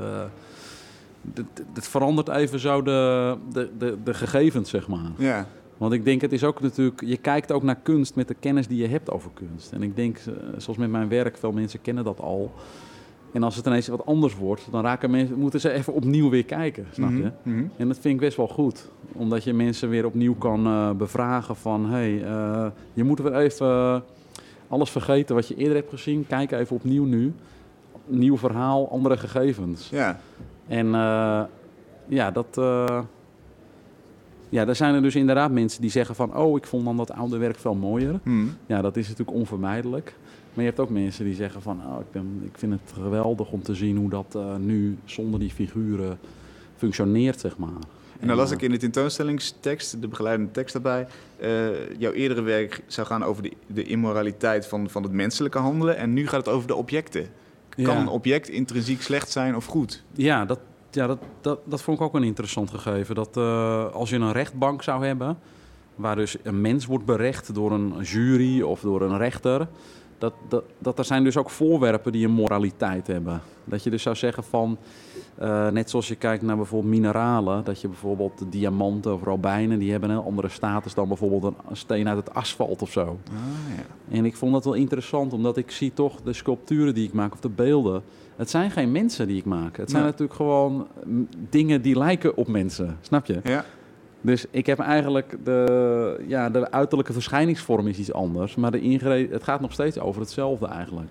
het verandert even zo de, de, de, de gegevens, zeg maar. Ja. Want ik denk, het is ook natuurlijk, je kijkt ook naar kunst met de kennis die je hebt over kunst. En ik denk, eh, zoals met mijn werk, veel mensen kennen dat al. En als het ineens wat anders wordt, dan raken mensen, moeten ze even opnieuw weer kijken, snap je? Mm -hmm. En dat vind ik best wel goed. Omdat je mensen weer opnieuw kan uh, bevragen van, hé, hey, uh, je moet weer even alles vergeten wat je eerder hebt gezien. Kijk even opnieuw nu. Nieuw verhaal, andere gegevens. Ja. En uh, ja, dat. Uh, ja, er zijn er dus inderdaad mensen die zeggen van... oh, ik vond dan dat oude werk veel mooier. Hmm. Ja, dat is natuurlijk onvermijdelijk. Maar je hebt ook mensen die zeggen van... oh, ik, ben, ik vind het geweldig om te zien hoe dat uh, nu zonder die figuren functioneert, zeg maar. En dan las ik in de tentoonstellingstekst, de begeleidende tekst daarbij... jouw eerdere werk zou gaan over de, de immoraliteit van, van het menselijke handelen... en nu gaat het over de objecten. Kan een object intrinsiek slecht zijn of goed? Ja, dat, ja dat, dat, dat vond ik ook een interessant gegeven. Dat uh, als je een rechtbank zou hebben, waar dus een mens wordt berecht door een jury of door een rechter, dat, dat, dat er zijn dus ook voorwerpen die een moraliteit hebben. Dat je dus zou zeggen van, uh, net zoals je kijkt naar bijvoorbeeld mineralen, dat je bijvoorbeeld de diamanten of robijnen, die hebben een andere status dan bijvoorbeeld een steen uit het asfalt of zo. Ah, ja. En ik vond dat wel interessant, omdat ik zie toch de sculpturen die ik maak of de beelden. Het zijn geen mensen die ik maak. Het zijn natuurlijk gewoon mm, dingen die lijken op mensen. Snap je? Ja. Dus ik heb eigenlijk de, ja, de uiterlijke verschijningsvorm is iets anders. Maar de ingre- het gaat nog steeds over hetzelfde eigenlijk.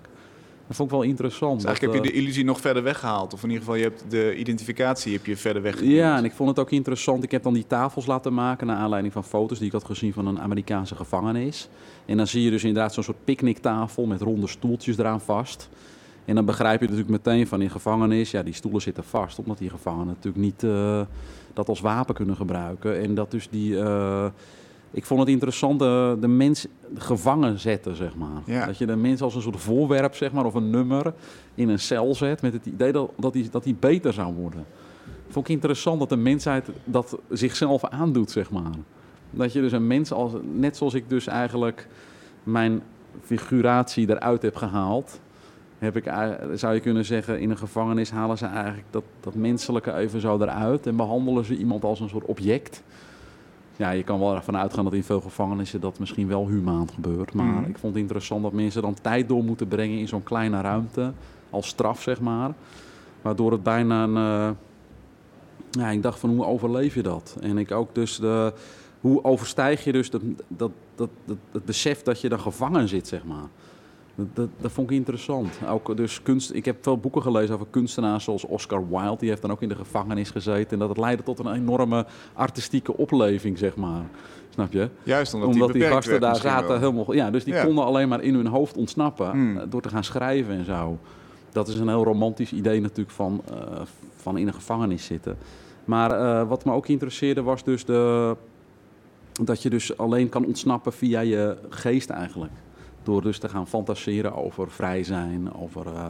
Dat vond ik wel interessant. Dus eigenlijk dat, heb je eh, de illusie nog verder weggehaald. Of in ieder geval, je hebt de identificatie heb je verder weg. Ja, en ik vond het ook interessant. Ik heb dan die tafels laten maken naar aanleiding van foto's die ik had gezien van een Amerikaanse gevangenis. En dan zie je dus inderdaad zo'n soort picknicktafel met ronde stoeltjes eraan vast. En dan begrijp je natuurlijk meteen van in gevangenis, ja, die stoelen zitten vast, omdat die gevangenen natuurlijk niet eh, dat als wapen kunnen gebruiken. En dat dus die, eh, ik vond het interessant, de, de mens gevangen zetten, zeg maar. Ja. Dat je de mens als een soort voorwerp, zeg maar, of een nummer in een cel zet met het idee dat, dat, die, dat die beter zou worden. Vond ik interessant dat de mensheid dat zichzelf aandoet, zeg maar. Dat je dus een mens, als, net zoals ik dus eigenlijk mijn figuratie eruit heb gehaald, heb ik, zou je kunnen zeggen, in een gevangenis halen ze eigenlijk dat, dat menselijke even zo eruit en behandelen ze iemand als een soort object. ja, je kan wel ervan uitgaan dat in veel gevangenissen dat misschien wel humaan gebeurt. Maar Mhm. ik vond het interessant dat mensen dan tijd door moeten brengen in zo'n kleine ruimte. Als straf, zeg maar. Waardoor het bijna een... eh, ja, ik dacht van hoe overleef je dat? En ik ook dus de... Hoe overstijg je dus dat, dat, dat, dat, het besef dat je dan gevangen zit, zeg maar. Dat, dat, dat vond ik interessant. Ook dus kunst, ik heb veel boeken gelezen over kunstenaars zoals Oscar Wilde. Die heeft dan ook in de gevangenis gezeten. En dat het leidde tot een enorme artistieke opleving, zeg maar. Snap je? Juist omdat, Omdat die, gasten daar zaten wel. helemaal... Ja, dus die Ja. konden alleen maar in hun hoofd ontsnappen Hmm. eh, door te gaan schrijven en zo. Dat is een heel romantisch idee natuurlijk van, eh, van in een gevangenis zitten. Maar eh, wat me ook interesseerde was dus de, dat je dus alleen kan ontsnappen via je geest eigenlijk. Door dus te gaan fantaseren over vrij zijn, over... eh,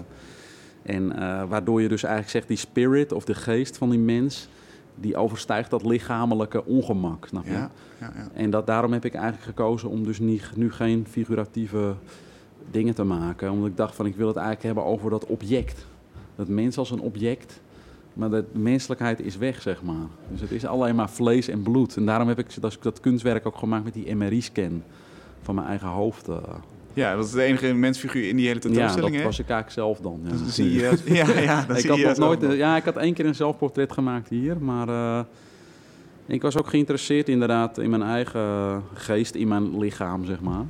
en eh, waardoor je dus eigenlijk zegt, die spirit of de geest van die mens... die overstijgt dat lichamelijke ongemak, snap je? Ja, ja, ja. En dat, daarom heb ik eigenlijk gekozen om dus niet, nu geen figuratieve dingen te maken. Omdat ik dacht van ik wil het eigenlijk hebben over dat object. Dat mens als een object. Maar de menselijkheid is weg, zeg maar. Dus het is alleen maar vlees en bloed. En daarom heb ik dat, dat kunstwerk ook gemaakt met die MRI-scan van mijn eigen hoofd. Eh. ja, dat is de enige mensfiguur in die hele Ja, tentoonstelling, dat hè? was ik eigenlijk zelf dan. Ja. Dus zie je, ja, ja, ik zie had je nog nooit, eh, ja, ik had één keer een zelfportret gemaakt hier, maar eh, ik was ook geïnteresseerd inderdaad in mijn eigen geest, in mijn lichaam, zeg maar.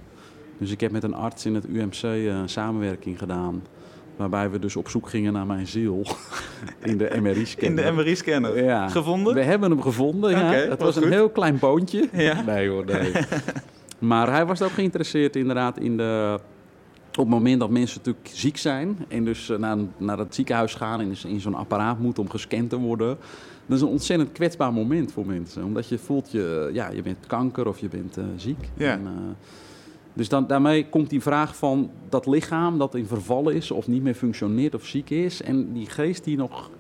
Dus ik heb met een arts in het UMC eh, een samenwerking gedaan, waarbij we dus op zoek gingen naar mijn ziel <laughs> in de MRI-scanner. In de MRI-scanner. Ja. Gevonden? We hebben hem gevonden, ja. Het wat was een heel klein boontje. Ja. Nee hoor, nee. <laughs> maar hij was ook geïnteresseerd inderdaad in de... Op het moment dat mensen natuurlijk ziek zijn en dus eh, naar, naar het ziekenhuis gaan en dus in zo'n apparaat moeten om gescand te worden. Dat is een ontzettend kwetsbaar moment voor mensen. Omdat je voelt, je, ja, je bent kanker of je bent eh, ziek. Ja. En, eh, dus dan, daarmee komt die vraag van dat lichaam dat in verval is of niet meer functioneert of ziek is. En die geest die nog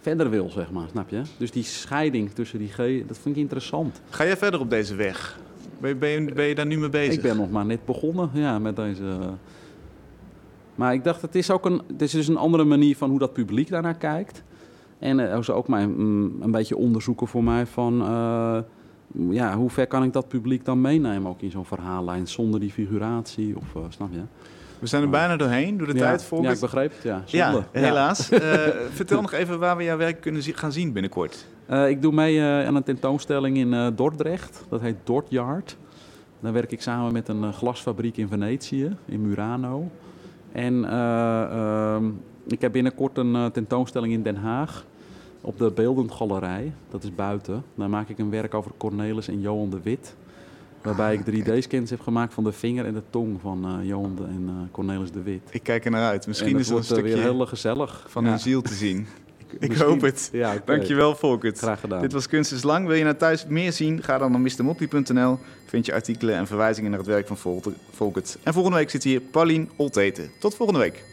verder wil, zeg maar, snap je? Dus die scheiding tussen die geest, dat vind ik interessant. Ga jij verder op deze weg? Ben je, ben je, ben je daar nu mee bezig? Ik ben nog maar net begonnen ja, met deze. Maar ik dacht, het is ook een, het is dus een andere manier van hoe dat publiek daarnaar kijkt. En eh, dat is ook mijn, mm, een beetje onderzoeken voor mij van... eh, ja, hoe ver kan ik dat publiek dan meenemen ook in zo'n verhaallijn zonder die figuratie? Of, eh, snap je? We zijn er bijna doorheen, door de ja, tijd voor. Ja, ik begreep het, ja. Helaas. <laughs> Eh, vertel nog even waar we jouw werk kunnen gaan zien binnenkort. Eh, ik doe mee eh, aan een tentoonstelling in eh, Dordrecht. Dat heet Dordyard. Daar werk ik samen met een glasfabriek in Venetië, in Murano. En eh, ehm, ik heb binnenkort een tentoonstelling in Den Haag op de Beeldend Galerij. Dat is buiten. Daar maak ik een werk over Cornelis en Johan de Wit. Waarbij ik 3D-scans heb gemaakt van de vinger en de tong van Johan de, en Cornelis de Wit. Ik kijk er naar uit. Misschien en is dat er een stukje weer heel gezellig. van Ja, hun ziel te zien. <laughs> Ik misschien- hoop het. Ja, oké. Dankjewel, Volkert. Graag gedaan. Dit was Kunst is Lang. Wil je nou thuis meer zien? Ga dan naar mrmoppie.nl. Vind je artikelen en verwijzingen naar het werk van Vol- Volkert. En volgende week zit hier Paulien Olteten. Tot volgende week.